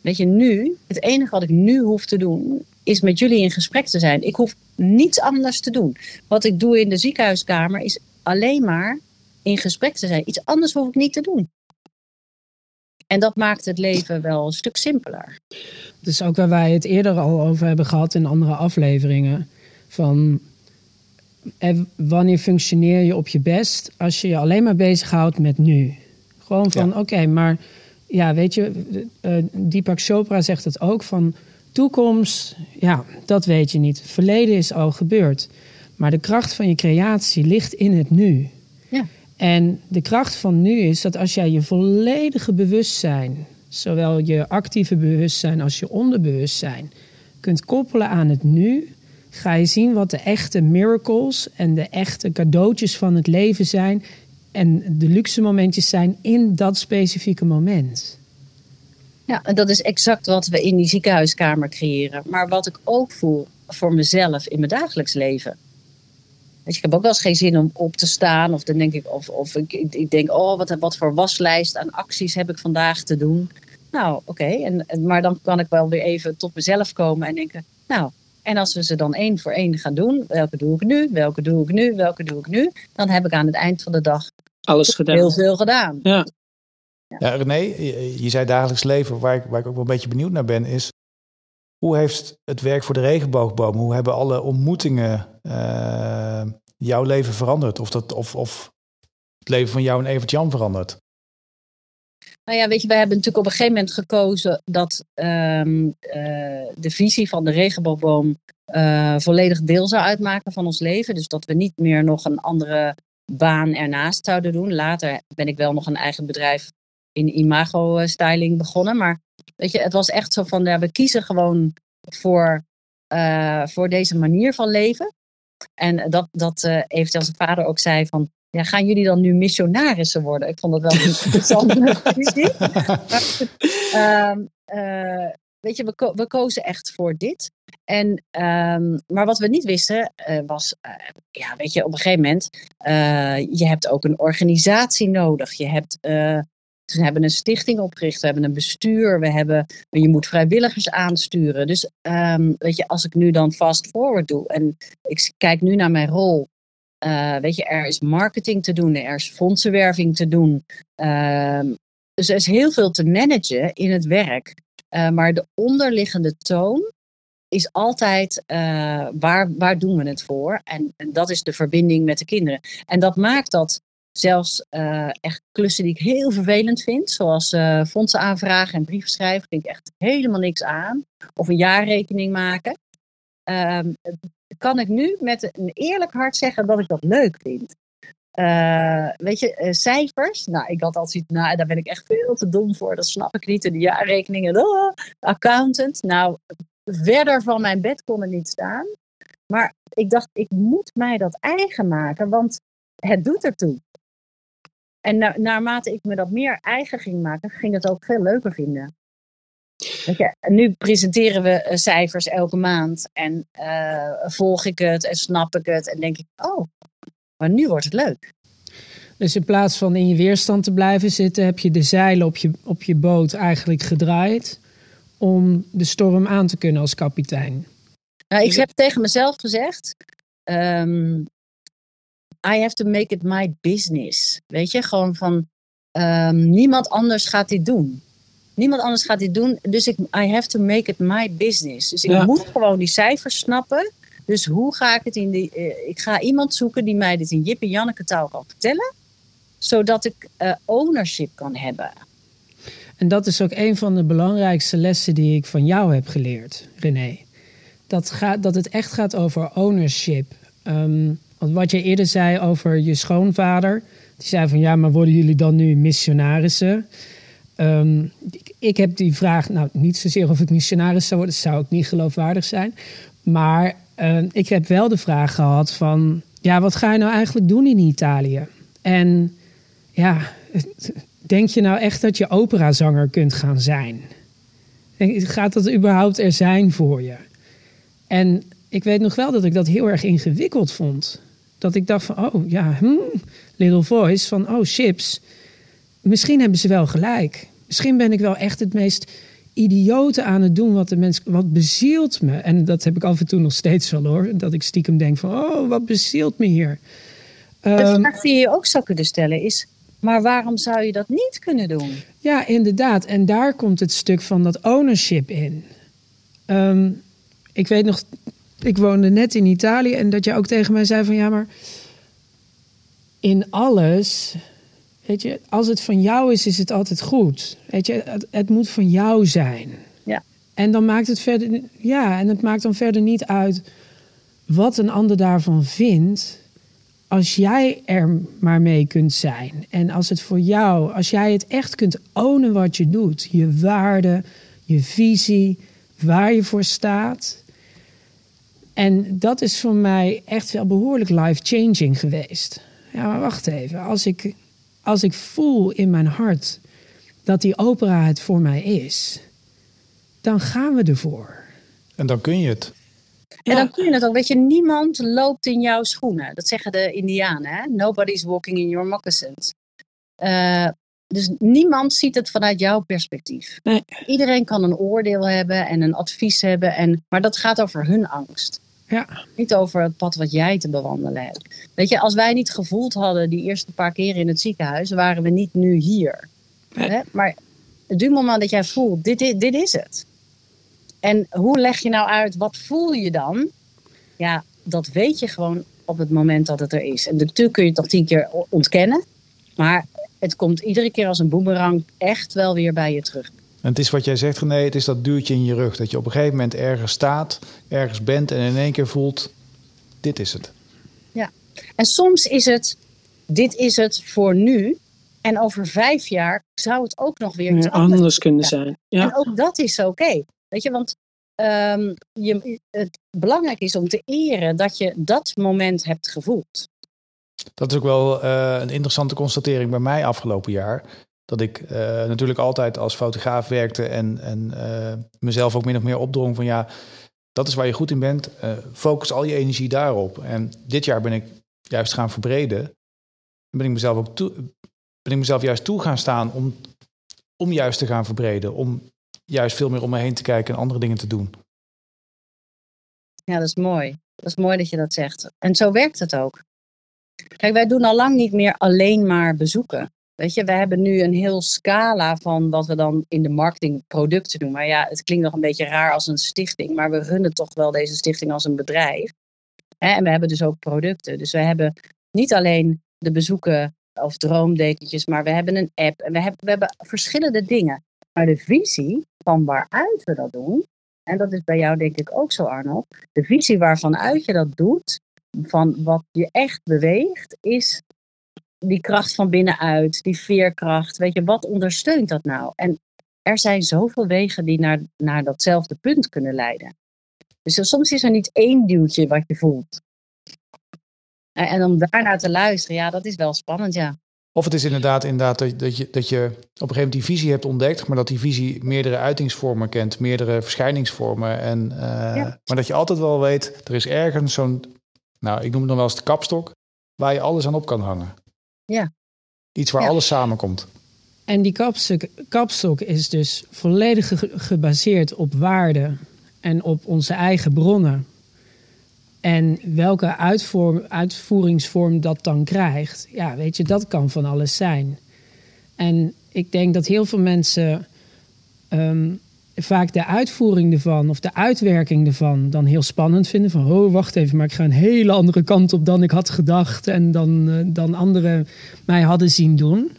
Weet je, nu, het enige wat ik nu hoef te doen, is met jullie in gesprek te zijn. Ik hoef niets anders te doen. Wat ik doe in de ziekenhuiskamer is alleen maar in gesprek te zijn. Iets anders hoef ik niet te doen. En dat maakt het leven wel een stuk simpeler. Dus ook waar wij het eerder al over hebben gehad in andere afleveringen. Van eh, wanneer functioneer je op je best als je je alleen maar bezighoudt met nu? Gewoon van Ja. oké, maar ja, weet je, eh, Deepak Chopra zegt het ook van toekomst, ja, dat weet je niet. Verleden is al gebeurd. Maar de kracht van je creatie ligt in het nu. Ja. En de kracht van nu is dat als jij je volledige bewustzijn, zowel je actieve bewustzijn als je onderbewustzijn, kunt koppelen aan het nu, ga je zien wat de echte miracles en de echte cadeautjes van het leven zijn en de luxe momentjes zijn in dat specifieke moment. Ja, en dat is exact wat we in die ziekenhuiskamer creëren. Maar wat ik ook voel voor mezelf in mijn dagelijks leven. Weet je, ik heb ook wel eens geen zin om op te staan. Of dan denk ik, of, of ik, ik denk, oh, wat, wat voor waslijst aan acties heb ik vandaag te doen. Nou, oké. En, en- maar dan kan ik wel weer even tot mezelf komen en denken, nou, en als we ze dan één voor één gaan doen, welke doe ik nu, welke doe ik nu, welke doe ik nu, dan heb ik aan het eind van de dag Alles gedaan. heel veel gedaan. Ja. Ja, René, je, je zei dagelijks leven, waar ik, waar ik ook wel een beetje benieuwd naar ben, is hoe heeft het werk voor de regenboogboom, hoe hebben alle ontmoetingen eh, jouw leven veranderd? Of, dat, of, of het leven van jou en Evert Jan veranderd? Nou ja, weet je, wij hebben natuurlijk op een gegeven moment gekozen dat ehm, eh, de visie van de regenboogboom eh, volledig deel zou uitmaken van ons leven. Dus dat we niet meer nog een andere baan ernaast zouden doen. Later ben ik wel nog een eigen bedrijf in imago-styling begonnen. Maar weet je, het was echt zo van, ja, we kiezen gewoon voor, eh, voor deze manier van leven. En dat, dat uh, eventueel zijn vader ook zei van, ja, gaan jullie dan nu missionarissen worden? Ik vond dat wel een interessante [LAUGHS] visie. Ehm, uh, weet je, we, ko we, kozen echt voor dit. En, um, maar wat we niet wisten uh, was, uh, ja, weet je, op een gegeven moment, je hebt ook een organisatie nodig. Je hebt, we hebben een stichting opgericht, we hebben een bestuur, we hebben, je moet vrijwilligers aansturen. Dus um, weet je, als ik nu dan fast forward doe en ik kijk nu naar mijn rol uh, weet je, er is marketing te doen, er is fondsenwerving te doen. Uh, dus er is heel veel te managen in het werk. Uh, maar de onderliggende toon is altijd uh, waar, waar doen we het voor? En, dat is de verbinding met de kinderen. En dat maakt dat zelfs echt klussen die ik heel vervelend vind, zoals fondsen aanvragen en brieven schrijven, vind ik echt helemaal niks aan. Of een jaarrekening maken. Ehm, kan ik nu met een eerlijk hart zeggen dat ik dat leuk vind. Uh, weet je, uh, cijfers. Nou, ik had altijd nou, daar ben ik echt veel te dom voor. Dat snap ik niet. En de jaarrekeningen. Oh, accountant. Nou, verder van mijn bed kon er niet staan. Maar ik dacht, ik moet mij dat eigen maken, want het doet ertoe. En na, naarmate ik me dat meer eigen ging maken, ging het ook veel leuker vinden. Je, nu presenteren we cijfers elke maand en uh, volg ik het en snap ik het en denk ik, oh, maar nu wordt het leuk. Dus in plaats van in je weerstand te blijven zitten, heb je de zeilen op je, op je boot eigenlijk gedraaid om de storm aan te kunnen als kapitein. Nou, ik heb tegen mezelf gezegd, um, I have to make it my business. Weet je, gewoon van um, niemand anders gaat dit doen. Niemand anders gaat dit doen. Dus ik, I have to make it my business. Dus ik ja. moet gewoon die cijfers snappen. Dus hoe ga ik het in die. Uh, ik ga iemand zoeken die mij dit in Jip en Janneke taal kan vertellen. Zodat ik uh, ownership kan hebben. En dat is ook een van de belangrijkste lessen die ik van jou heb geleerd, René. Dat, gaat, dat het echt gaat over ownership. Um, want wat je eerder zei over je schoonvader. Die zei van ja, maar worden jullie dan nu missionarissen? Um, ik, ik, heb die vraag, nou niet zozeer of ik missionaris zou worden, zou ook niet geloofwaardig zijn. Maar uh, ik heb wel de vraag gehad van, ja, wat ga je nou eigenlijk doen in Italië? En ja, [LAUGHS] denk je nou echt dat je operazanger kunt gaan zijn? Gaat dat überhaupt er zijn voor je? En ik weet nog wel dat ik dat heel erg ingewikkeld vond. Dat ik dacht van, oh ja, hmm, little voice, van oh chips misschien hebben ze wel gelijk. Misschien ben ik wel echt het meest idiote aan het doen wat de mens, wat bezielt me. En dat heb ik af en toe nog steeds wel hoor. Dat ik stiekem denk van, oh, wat bezielt me hier. De um, vraag die je ook zou kunnen stellen is, maar waarom zou je dat niet kunnen doen? Ja, inderdaad. En daar komt het stuk van dat ownership in. Um, ik weet nog, ik woonde net in Italië en dat je ook tegen mij zei van, ja, maar in alles Weet je, als het van jou is, is het altijd goed. Weet je, het, het, moet van jou zijn. Ja. En dan maakt het verder, ja, en het maakt dan verder niet uit wat een ander daarvan vindt. Als jij er maar mee kunt zijn. En als het voor jou, als jij het echt kunt ownen wat je doet. Je waarde, je visie, waar je voor staat. En dat is voor mij echt wel behoorlijk life-changing geweest. Ja, maar wacht even. Als ik als ik voel in mijn hart dat die opera het voor mij is, dan gaan we ervoor. En dan kun je het. En dan kun je het ook. Weet je, niemand loopt in jouw schoenen. Dat zeggen de Indianen. Hè? Nobody's walking in your moccasins. Uh, dus niemand ziet het vanuit jouw perspectief. Nee. Iedereen kan een oordeel hebben en een advies hebben. En, maar dat gaat over hun angst. Ja. Niet over het pad wat jij te bewandelen hebt. Weet je, als wij niet gevoeld hadden die eerste paar keren in het ziekenhuis, waren we niet nu hier. Nee. Hè? Maar het moment dat jij voelt, dit, dit, dit is het. En hoe leg je nou uit, wat voel je dan? Ja, dat weet je gewoon op het moment dat het er is. En natuurlijk kun je het nog tien keer ontkennen. Maar het komt iedere keer als een boemerang echt wel weer bij je terug. En het is wat jij zegt, René, het is dat duwtje in je rug. Dat je op een gegeven moment ergens staat, ergens bent en in één keer voelt, dit is het. Ja, en soms is het, dit is het voor nu. En over vijf jaar zou het ook nog weer iets anders kunnen zijn. Ja. En ook dat is oké. Weet je, want um, je, het belangrijk is om te eren dat je dat moment hebt gevoeld. Dat is ook wel uh, een interessante constatering bij mij afgelopen jaar. Dat ik uh, natuurlijk altijd als fotograaf werkte en, en uh, mezelf ook min of meer opdrong van ja, dat is waar je goed in bent. focus al je energie daarop. En dit jaar ben ik juist gaan verbreden. Ben ik mezelf ook ben ik mezelf juist toe gaan staan om, om juist te gaan verbreden. Om juist veel meer om me heen te kijken en andere dingen te doen. Ja, dat is mooi. Dat is mooi dat je dat zegt. En zo werkt het ook. Kijk, wij doen al lang niet meer alleen maar bezoeken. Weet je, we hebben nu een heel scala van wat we dan in de marketing producten doen. Maar ja, het klinkt nog een beetje raar als een stichting, maar we runnen toch wel deze stichting als een bedrijf. En we hebben dus ook producten. Dus we hebben niet alleen de bezoeken of droomdekentjes, maar we hebben een app en we hebben, we hebben verschillende dingen. Maar de visie van waaruit we dat doen, en dat is bij jou denk ik ook zo Arnold, de visie waarvanuit je dat doet, van wat je echt beweegt, is die kracht van binnenuit, die veerkracht. Weet je, wat ondersteunt dat nou? En er zijn zoveel wegen die naar, naar datzelfde punt kunnen leiden. Dus soms is er niet één duwtje wat je voelt. En om daarnaar te luisteren, ja, dat is wel spannend, ja. Of het is inderdaad, inderdaad dat, dat, je, dat je op een gegeven moment die visie hebt ontdekt, maar dat die visie meerdere uitingsvormen kent, meerdere verschijningsvormen. En, uh, Maar dat je altijd wel weet, er is ergens zo'n, nou, ik noem het dan wel eens de kapstok, waar je alles aan op kan hangen. Ja. Iets waar alles samenkomt. En die kapstok, kapstok is dus volledig gebaseerd op waarden en op onze eigen bronnen. En welke uitvoeringsvorm dat dan krijgt, ja, weet je, dat kan van alles zijn. En ik denk dat heel veel mensen um, vaak de uitvoering ervan of de uitwerking ervan dan heel spannend vinden. Van, oh, wacht even, maar ik ga een hele andere kant op dan ik had gedacht en dan, uh, dan anderen mij hadden zien doen.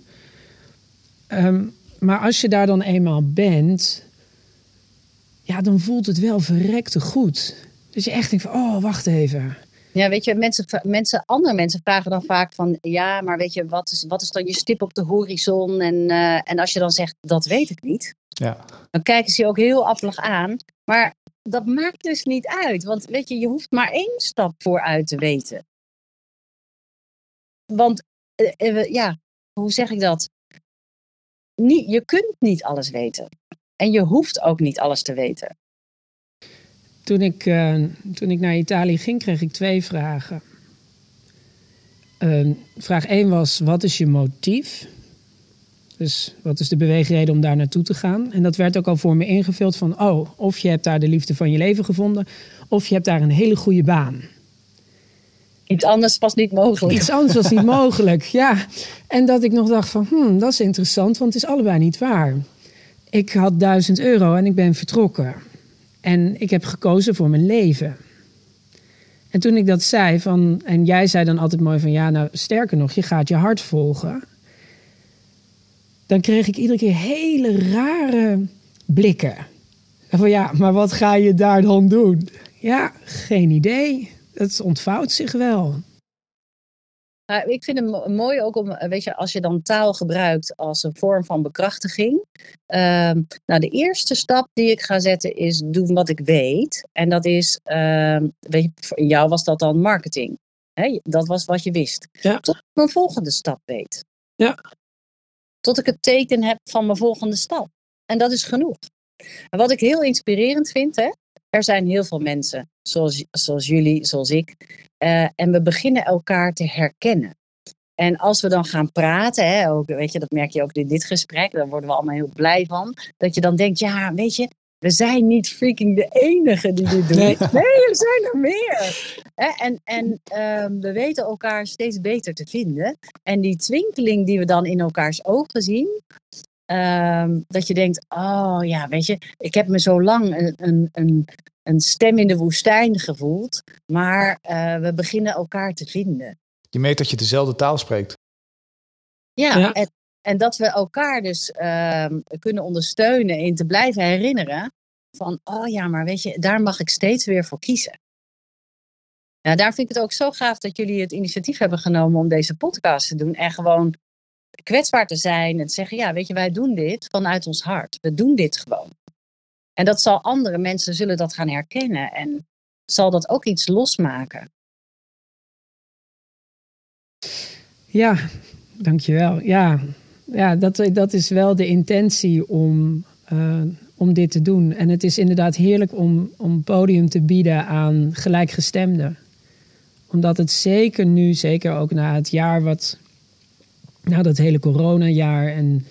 Um, maar als je daar dan eenmaal bent, ja, dan voelt het wel verrekte goed. Dus je echt denkt van, oh, wacht even. Ja, weet je, mensen, mensen, andere mensen vragen dan vaak van, ja, maar weet je, wat is, wat is dan je stip op de horizon? En, uh, en als je dan zegt, dat weet ik niet, ja. dan kijken ze je ook heel appelig aan. Maar dat maakt dus niet uit, want weet je, je hoeft maar één stap vooruit te weten. Want, uh, uh, ja, hoe zeg ik dat? Niet, je kunt niet alles weten. En je hoeft ook niet alles te weten. Toen ik, uh, toen ik naar Italië ging, kreeg ik twee vragen. Uh, vraag 1 was: wat is je motief? Dus wat is de beweegreden om daar naartoe te gaan? En dat werd ook al voor me ingevuld van: oh, of je hebt daar de liefde van je leven gevonden, of je hebt daar een hele goede baan. Iets anders was niet mogelijk. Iets anders was niet mogelijk, [LAUGHS] ja. En dat ik nog dacht van, hmm, dat is interessant, want het is allebei niet waar. Ik had duizend euro en ik ben vertrokken. En ik heb gekozen voor mijn leven. En toen ik dat zei, van, en jij zei dan altijd mooi van ja, nou sterker nog, je gaat je hart volgen. Dan kreeg ik iedere keer hele rare blikken. Van ja, maar wat ga je daar dan doen? Ja, geen idee. Het ontvouwt zich wel. Nou, ik vind het mooi ook om, weet je, als je dan taal gebruikt als een vorm van bekrachtiging. Uh, nou, de eerste stap die ik ga zetten is doen wat ik weet. En dat is, uh, weet je, voor jou was dat dan marketing. Hè? Dat was wat je wist. Ja. Tot ik mijn volgende stap weet. Ja. Tot ik het teken heb van mijn volgende stap. En dat is genoeg. En wat ik heel inspirerend vind, hè, er zijn heel veel mensen, zoals, zoals jullie, zoals ik, uh, en we beginnen elkaar te herkennen. En als we dan gaan praten, hè, ook, weet je, dat merk je ook in dit gesprek, daar worden we allemaal heel blij van. Dat je dan denkt, ja, weet je, we zijn niet freaking de enige die dit doen. Nee, [LAUGHS] er zijn er meer. En, en um, we weten elkaar steeds beter te vinden. En die twinkeling die we dan in elkaars ogen zien, um, dat je denkt, oh ja, weet je, ik heb me zo lang een, een, een, een stem in de woestijn gevoeld, maar uh, we beginnen elkaar te vinden. Je merkt dat je dezelfde taal spreekt. Ja, ja. En, En dat we elkaar dus ehm, kunnen ondersteunen in te blijven herinneren van, oh ja, maar weet je, daar mag ik steeds weer voor kiezen. Ja, daar vind ik het ook zo gaaf dat jullie het initiatief hebben genomen om deze podcast te doen en gewoon kwetsbaar te zijn en te zeggen, ja, weet je, wij doen dit vanuit ons hart. We doen dit gewoon. En dat zal andere mensen zullen dat gaan herkennen en zal dat ook iets losmaken. Ja, dankjewel. Ja, ja dat, dat is wel de intentie om, uh, om dit te doen. En het is inderdaad heerlijk om, om podium te bieden aan gelijkgestemden. Omdat het zeker nu, zeker ook na het jaar wat, na dat hele coronajaar en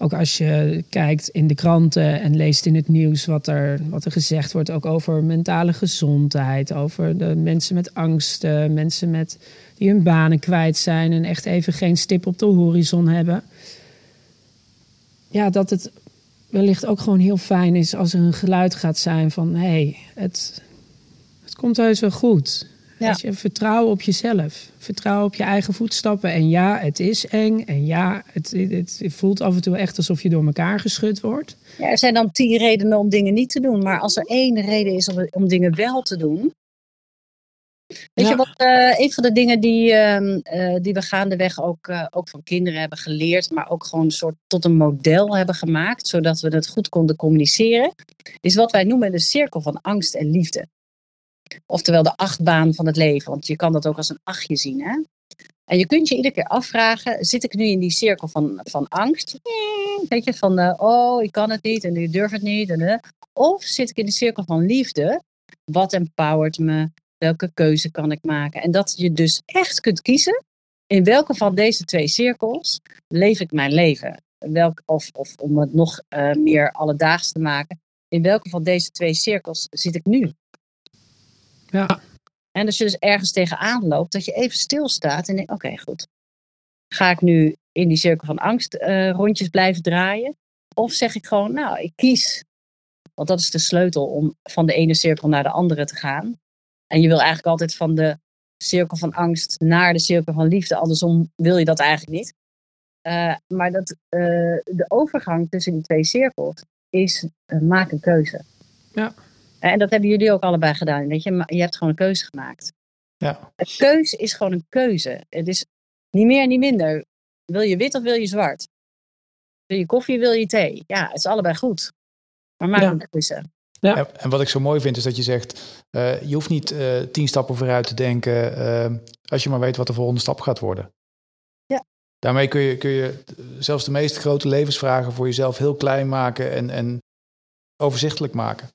ook als je kijkt in de kranten en leest in het nieuws wat er, wat er gezegd wordt, ook over mentale gezondheid, over de mensen met angsten, mensen met, die hun banen kwijt zijn en echt even geen stip op de horizon hebben. Ja, dat het wellicht ook gewoon heel fijn is als er een geluid gaat zijn van hé, hey, het, het komt heus wel goed. Ja. je, vertrouwen op jezelf. Vertrouwen op je eigen voetstappen. En ja, het is eng. En ja, het, het, voelt af en toe echt alsof je door elkaar geschud wordt. Ja, er zijn dan tien redenen om dingen niet te doen. Maar als er één reden is om, om dingen wel te doen. Weet je wat, uh, een van de dingen die, uh, uh, die we gaandeweg ook, eh, ook van kinderen hebben geleerd, maar ook gewoon een soort tot een model hebben gemaakt, zodat we het goed konden communiceren, is wat wij noemen de cirkel van angst en liefde. Oftewel de achtbaan van het leven. Want je kan dat ook als een achtje zien. Hè? En je kunt je iedere keer afvragen: zit ik nu in die cirkel van, van angst? Weet je, van uh, oh, ik kan het niet en ik durf het niet. En, uh, of zit ik in de cirkel van liefde? Wat empowert me? Welke keuze kan ik maken? En dat je dus echt kunt kiezen in welke van deze twee cirkels leef ik mijn leven? Welk, of, om het nog uh, meer alledaags te maken, in welke van deze twee cirkels zit ik nu? Ja. En als je dus ergens tegenaan loopt, dat je even stilstaat en denkt: oké, goed. Ga ik nu in die cirkel van angst uh, rondjes blijven draaien? Of zeg ik gewoon: nou, ik kies. Want dat is de sleutel om van de ene cirkel naar de andere te gaan. En je wil eigenlijk altijd van de cirkel van angst naar de cirkel van liefde. Andersom wil je dat eigenlijk niet. Uh, maar dat, uh, de overgang tussen die twee cirkels is maak een keuze. Ja. En dat hebben jullie ook allebei gedaan. Weet je, je hebt gewoon een keuze gemaakt. Ja. Een keuze is gewoon een keuze. Het is niet meer, niet minder. Wil je wit of wil je zwart? Wil je koffie, wil je thee? Ja, het is allebei goed. Maar maak ja. een keuze. Ja. En wat ik zo mooi vind is dat je zegt, uh, je hoeft niet uh, tien stappen vooruit te denken uh, als je maar weet wat de volgende stap gaat worden. Ja. Daarmee kun je, kun je zelfs de meest grote levensvragen voor jezelf heel klein maken en, en overzichtelijk maken.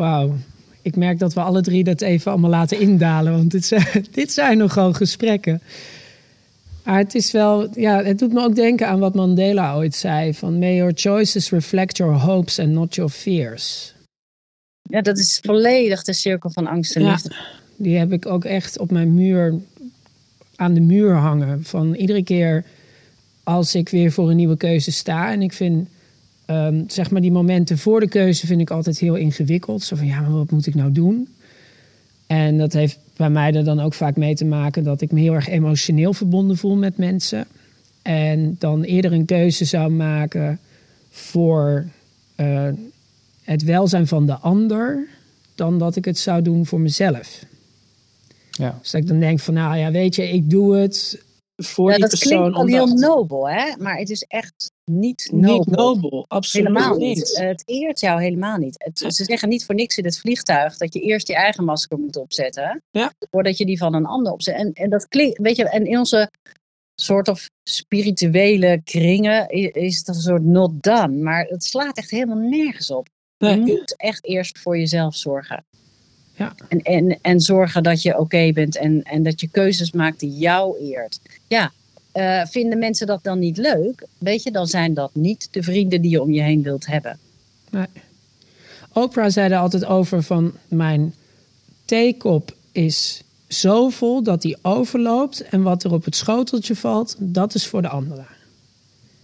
Wauw. Ik merk dat we alle drie dat even allemaal laten indalen. Want dit zijn, [LAUGHS] dit zijn nogal gesprekken. Maar het is wel, ja, het doet me ook denken aan wat Mandela ooit zei: van may your choices reflect your hopes and not your fears. Ja, dat is volledig de cirkel van angst en liefde. Ja, die heb ik ook echt op mijn muur, aan de muur hangen. Van iedere keer als ik weer voor een nieuwe keuze sta en ik vind Um, zeg maar die momenten voor de keuze vind ik altijd heel ingewikkeld. Zo van ja, maar wat moet ik nou doen? En dat heeft bij mij er dan ook vaak mee te maken dat ik me heel erg emotioneel verbonden voel met mensen. En dan eerder een keuze zou maken voor uh, het welzijn van de ander, dan dat ik het zou doen voor mezelf. Ja. Dus dat ik dan denk van nou ja, weet je, ik doe het voor ja, die dat persoon. klinkt al heel nobel, hè? maar het is echt niet nobel. Niet nobel, absoluut helemaal niet. niet. Het eert jou helemaal niet. Het, ze zeggen niet voor niks in het vliegtuig dat je eerst je eigen masker moet opzetten, Ja. voordat je die van een ander opzet. En, en dat klinkt, weet je, en in onze soort of spirituele kringen is het een soort not done, maar het slaat echt helemaal nergens op. Je moet echt eerst voor jezelf zorgen. Ja. En, en, en zorgen dat je oké bent en, en dat je keuzes maakt die jou eert. Ja, eh, vinden mensen dat dan niet leuk? Weet je, dan zijn dat niet de vrienden die je om je heen wilt hebben. Nee. Oprah zei er altijd over van mijn theekop is zo vol dat die overloopt en wat er op het schoteltje valt, dat is voor de anderen.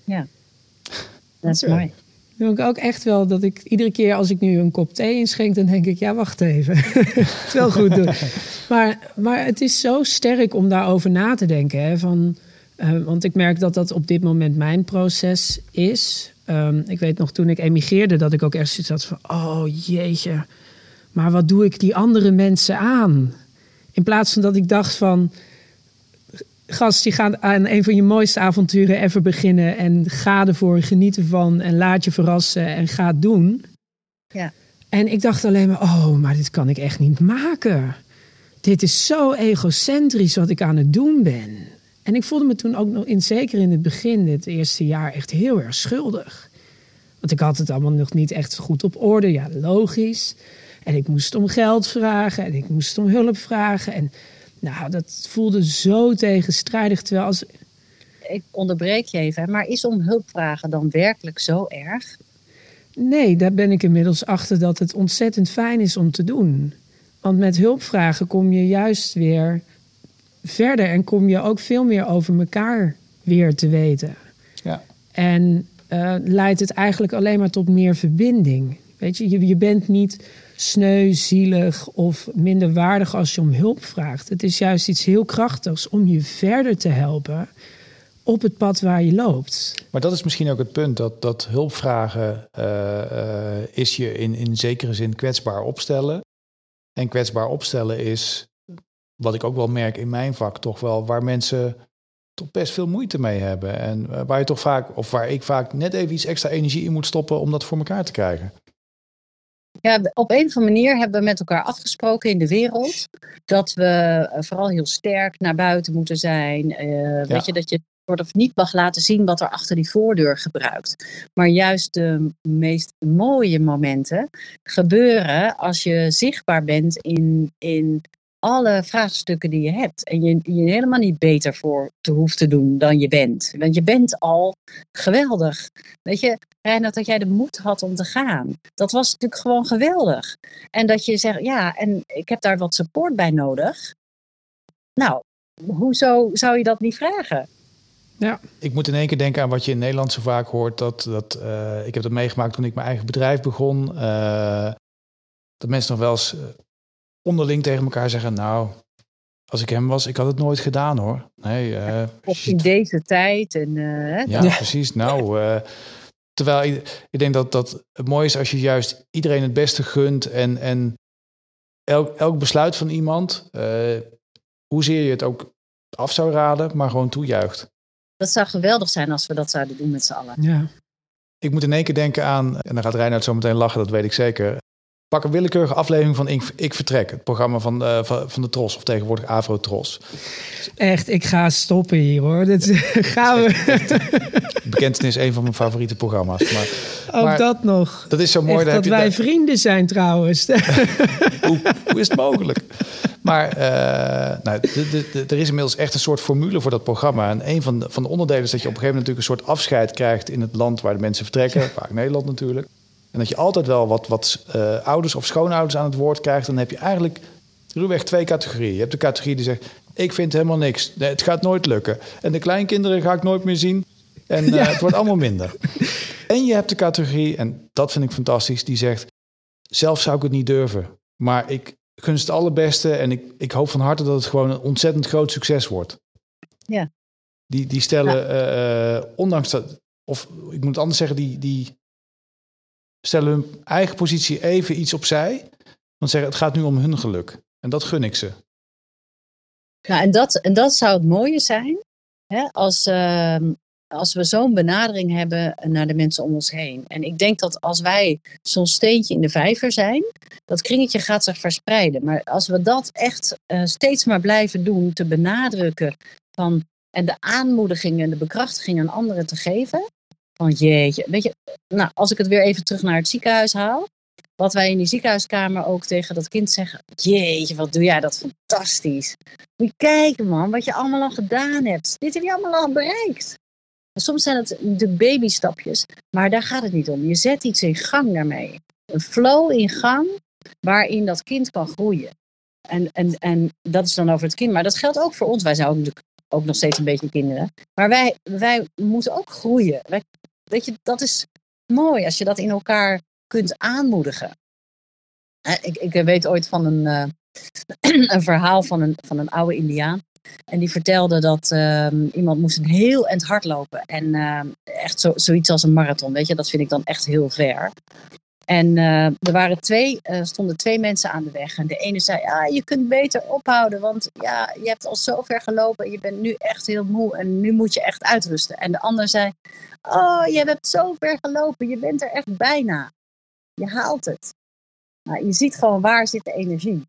[LAUGHS] Dat is mooi. doe ik ook echt wel dat ik iedere keer als ik nu een kop thee inschenk, dan denk ik, ja, wacht even. [LAUGHS] het is wel goed doen. [LAUGHS] Maar, maar het is zo sterk om daarover na te denken. Hè, van, eh, want ik merk dat dat op dit moment mijn proces is. Ehm, ik weet nog toen ik emigreerde dat ik ook echt zoiets had van, oh jeetje, maar wat doe ik die andere mensen aan? In plaats van dat ik dacht van, gast, je gaat aan een van je mooiste avonturen ever beginnen. En ga ervoor, geniet ervan en laat je verrassen en ga het doen. Ja. En ik dacht alleen maar, oh, maar dit kan ik echt niet maken. Dit is zo egocentrisch wat ik aan het doen ben. En ik voelde me toen ook nog, in, zeker in het begin, het eerste jaar, echt heel erg schuldig. Want ik had het allemaal nog niet echt goed op orde. Ja, logisch. En ik moest om geld vragen en ik moest om hulp vragen. En nou, dat voelde zo tegenstrijdig. Terwijl als. Ik onderbreek je even, maar is om hulp vragen dan werkelijk zo erg? Nee, daar ben ik inmiddels achter dat het ontzettend fijn is om te doen. Want met hulp vragen kom je juist weer verder en kom je ook veel meer over elkaar weer te weten. Ja. En uh, leidt het eigenlijk alleen maar tot meer verbinding. Weet je, je, je bent niet sneu, zielig of minder waardig als je om hulp vraagt. Het is juist iets heel krachtigs om je verder te helpen op het pad waar je loopt. Maar dat is misschien ook het punt dat, dat hulpvragen uh, uh, is je in, in zekere zin kwetsbaar opstellen. En kwetsbaar opstellen is, wat ik ook wel merk in mijn vak, toch wel waar mensen toch best veel moeite mee hebben. En waar je toch vaak, of waar ik vaak net even iets extra energie in moet stoppen om dat voor elkaar te krijgen. Ja, op een of andere manier hebben we met elkaar afgesproken in de wereld dat we eh, vooral heel sterk naar buiten moeten zijn. Uh, Weet je, dat je wordt of niet mag laten zien wat er achter die voordeur gebruikt. Maar juist de meest mooie momenten gebeuren als je zichtbaar bent in, in alle vraagstukken die je hebt. En je je helemaal niet beter voor te hoeft te doen dan je bent. Want je bent al geweldig. Weet je, Reinhard, dat jij de moed had om te gaan. Dat was natuurlijk gewoon geweldig. En dat je zegt, ja, en ik heb daar wat support bij nodig. Nou, hoezo zou je dat niet vragen? Ja. Ik moet in één keer denken aan wat je in Nederland zo vaak hoort. Dat, dat, uh, ik heb dat meegemaakt toen ik mijn eigen bedrijf begon. Uh, dat mensen nog wel eens uh, onderling tegen elkaar zeggen... nou, als ik hem was, ik had het nooit gedaan hoor. Nee, uh, of in deze tijd. En, uh, ja, ja, precies. Nou, uh, terwijl ik, ik denk dat, dat het mooi is als je juist iedereen het beste gunt en, en elk, elk besluit van iemand, hoezeer je het ook af zou raden, maar gewoon toejuicht. Dat zou geweldig zijn als we dat zouden doen met z'n allen. Ja. Ik moet in één keer denken aan, en dan gaat Reinhard zo meteen lachen, dat weet ik zeker. Pak een willekeurige aflevering van Ik, ik Vertrek, het programma van, uh, van, van, de Tros, of tegenwoordig Avro Tros. Echt, ik ga stoppen hier hoor. Dit [LAUGHS] gaan we. Bekentenis is een van mijn favoriete programma's. Maar, Ook maar, dat nog. Dat is zo mooi. Echt dat wij vrienden zijn trouwens. [LAUGHS] hoe, hoe, is het mogelijk? Maar uh, nou, er is inmiddels echt een soort formule voor dat programma. En een van de, van de onderdelen is dat je op een gegeven moment natuurlijk een soort afscheid krijgt in het land waar de mensen vertrekken. Vaak Nederland natuurlijk. En dat je altijd wel wat, wat uh, ouders of schoonouders aan het woord krijgt. Dan heb je eigenlijk ruwweg twee categorieën. Je hebt de categorie die zegt, ik vind helemaal niks. Nee, het gaat nooit lukken. En de kleinkinderen ga ik nooit meer zien. En uh, [LAUGHS] ja. het wordt allemaal minder. en je hebt de categorie, en dat vind ik fantastisch, die zegt... zelf zou ik het niet durven. Maar ik gun het allerbeste en ik, ik hoop van harte dat het gewoon een ontzettend groot succes wordt. Ja. Die, die stellen, ja. uh, ondanks dat... Of ik moet het anders zeggen, die... die stellen hun eigen positie even iets opzij. Want zeggen, het gaat nu om hun geluk. En dat gun ik ze. Nou, en dat, en dat zou het mooie zijn. Hè, als, uh, als we zo'n benadering hebben naar de mensen om ons heen. En ik denk dat als wij zo'n steentje in de vijver zijn, dat kringetje gaat zich verspreiden. Maar als we dat echt uh, steeds maar blijven doen, te benadrukken van, en de aanmoediging en de bekrachtiging aan anderen te geven, van jeetje, weet je, nou, als ik het weer even terug naar het ziekenhuis haal. Wat wij in die ziekenhuiskamer ook tegen dat kind zeggen. Jeetje, wat doe jij dat fantastisch. Moet je kijken man, wat je allemaal al gedaan hebt. Dit heb je allemaal al bereikt. Soms zijn het de babystapjes, maar daar gaat het niet om. Je zet iets in gang daarmee. Een flow in gang waarin dat kind kan groeien. En, en, en dat is dan over het kind. Maar dat geldt ook voor ons. Wij zijn ook ook nog steeds een beetje kinderen. Maar wij, wij moeten ook groeien. Weet je, dat is, mooi als je dat in elkaar kunt aanmoedigen. Ik, ik weet ooit van een, uh, [CLEARS THROAT] een verhaal van een, van een oude Indiaan. En die vertelde dat uh, iemand moest een heel eind hardlopen. En uh, echt zo, zoiets als een marathon, weet je, dat vind ik dan echt heel ver. En uh, er waren twee, uh, stonden twee mensen aan de weg. En de ene zei, ja, je kunt beter ophouden, want ja, je hebt al zo ver gelopen. Je bent nu echt heel moe en nu moet je echt uitrusten. En de ander zei, oh, je hebt zo ver gelopen, je bent er echt bijna. Je haalt het. Nou, je ziet gewoon waar zit de energie.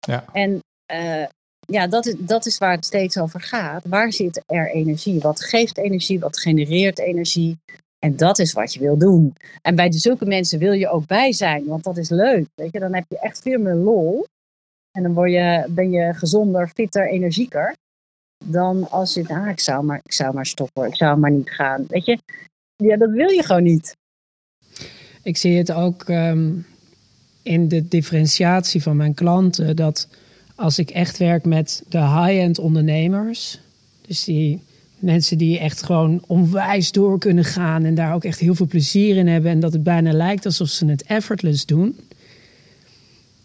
Ja. En uh, ja, dat is, dat is waar het steeds over gaat. Waar zit er energie? Wat geeft energie? Wat genereert energie? En dat is wat je wil doen. En bij zulke mensen wil je ook bij zijn, want dat is leuk. Weet je? Dan heb je echt veel meer lol. En dan word je, ben je gezonder, fitter, energieker. Dan als je, ah, ik zou, maar, ik zou maar stoppen, ik zou maar niet gaan. Weet je, ja, dat wil je gewoon niet. Ik zie het ook um, in de differentiatie van mijn klanten. Dat als ik echt werk met de high-end ondernemers. Dus die mensen die echt gewoon onwijs door kunnen gaan en daar ook echt heel veel plezier in hebben en dat het bijna lijkt alsof ze het effortless doen.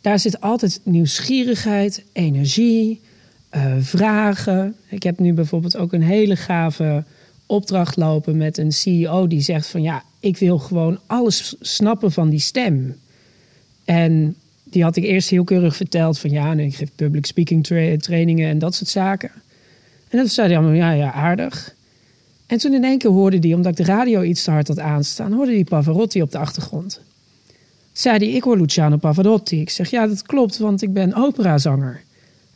Daar zit altijd nieuwsgierigheid, energie, uh, vragen. Ik heb nu bijvoorbeeld ook een hele gave opdracht lopen met een CEO die zegt van ja, ik wil gewoon alles snappen van die stem. En die had ik eerst heel keurig verteld van ja, nee, ik geef public speaking tra trainingen en dat soort zaken. En dat zei hij allemaal, ja, ja, aardig. En toen in één keer hoorde hij, omdat ik de radio iets te hard had aanstaan, hoorde hij Pavarotti op de achtergrond. Zei hij, ik hoor Luciano Pavarotti. Ik zeg, ja, dat klopt, want ik ben operazanger.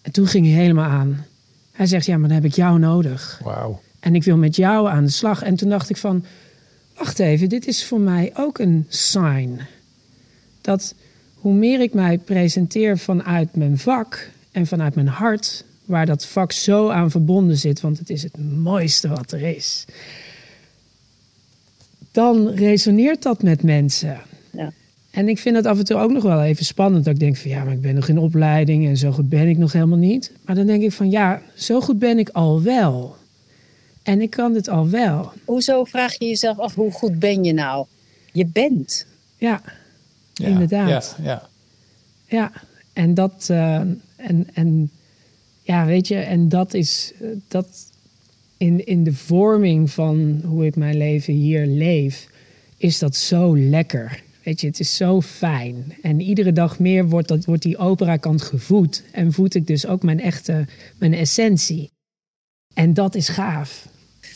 En toen ging hij helemaal aan. Hij zegt, ja, maar dan heb ik jou nodig. Wauw. En ik wil met jou aan de slag. En toen dacht ik van, wacht even, dit is voor mij ook een sign. Dat hoe meer ik mij presenteer vanuit mijn vak en vanuit mijn hart, waar dat vak zo aan verbonden zit, want het is het mooiste wat er is, dan resoneert dat met mensen. Ja. En ik vind het af en toe ook nog wel even spannend. Dat ik denk van ja, maar ik ben nog in opleiding en zo goed ben ik nog helemaal niet. Maar dan denk ik van ja, zo goed ben ik al wel. En ik kan het al wel. Hoezo vraag je jezelf af, hoe goed ben je nou? Je bent. Ja, Ja, inderdaad. Ja, ja. Ja, en dat, uh, en, en ja, weet je, en dat is uh, dat in, in de vorming van hoe ik mijn leven hier leef, is dat zo lekker. Weet je, het is zo fijn. En iedere dag meer wordt, dat, wordt die operakant gevoed. En voed ik dus ook mijn echte, mijn essentie. En dat is gaaf.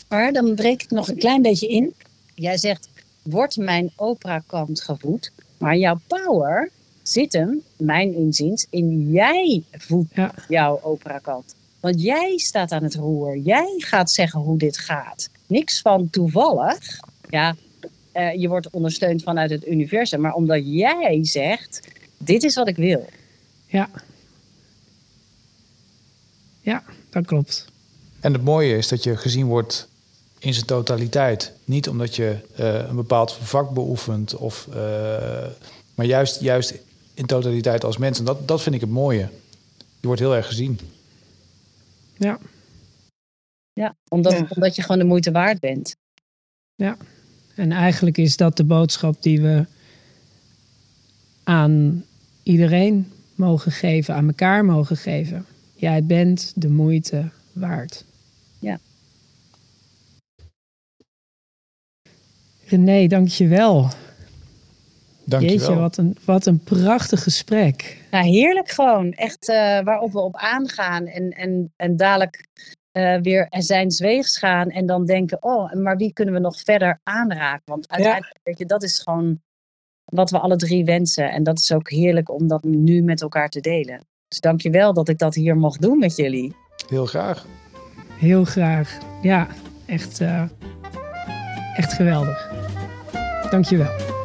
Maar dan breek ik nog een klein beetje in. Jij zegt, wordt mijn operakant gevoed? Maar jouw power zit hem, mijn inziens, in jij voedt Ja. jouw operakant. Want jij staat aan het roer. Jij gaat zeggen hoe dit gaat. Niks van toevallig. Ja, uh, je wordt ondersteund vanuit het universum. Maar omdat jij zegt, dit is wat ik wil. Ja. Ja, dat klopt. En het mooie is dat je gezien wordt in zijn totaliteit. Niet omdat je uh, een bepaald vak beoefent, of, uh, maar juist, juist in totaliteit als mens. En dat, dat vind ik het mooie. Je wordt heel erg gezien. Ja. Ja, omdat, ja. omdat je gewoon de moeite waard bent. Ja, en eigenlijk is dat de boodschap die we aan iedereen mogen geven, aan elkaar mogen geven. Jij bent de moeite waard. Ja. René, dank je wel. Dank je Jeetje, wel. wat een, wat een prachtig gesprek. Ja, heerlijk gewoon. Echt uh, waarop we op aangaan. En, en, en dadelijk uh, weer er zijn zweegs gaan. En dan denken, oh, maar wie kunnen we nog verder aanraken? Want uiteindelijk, ja. weet je, dat is gewoon wat we alle drie wensen. En dat is ook heerlijk om dat nu met elkaar te delen. Dus dank je wel dat ik dat hier mocht doen met jullie. Heel graag. Heel graag. Ja, echt, uh, echt geweldig. Dank je wel.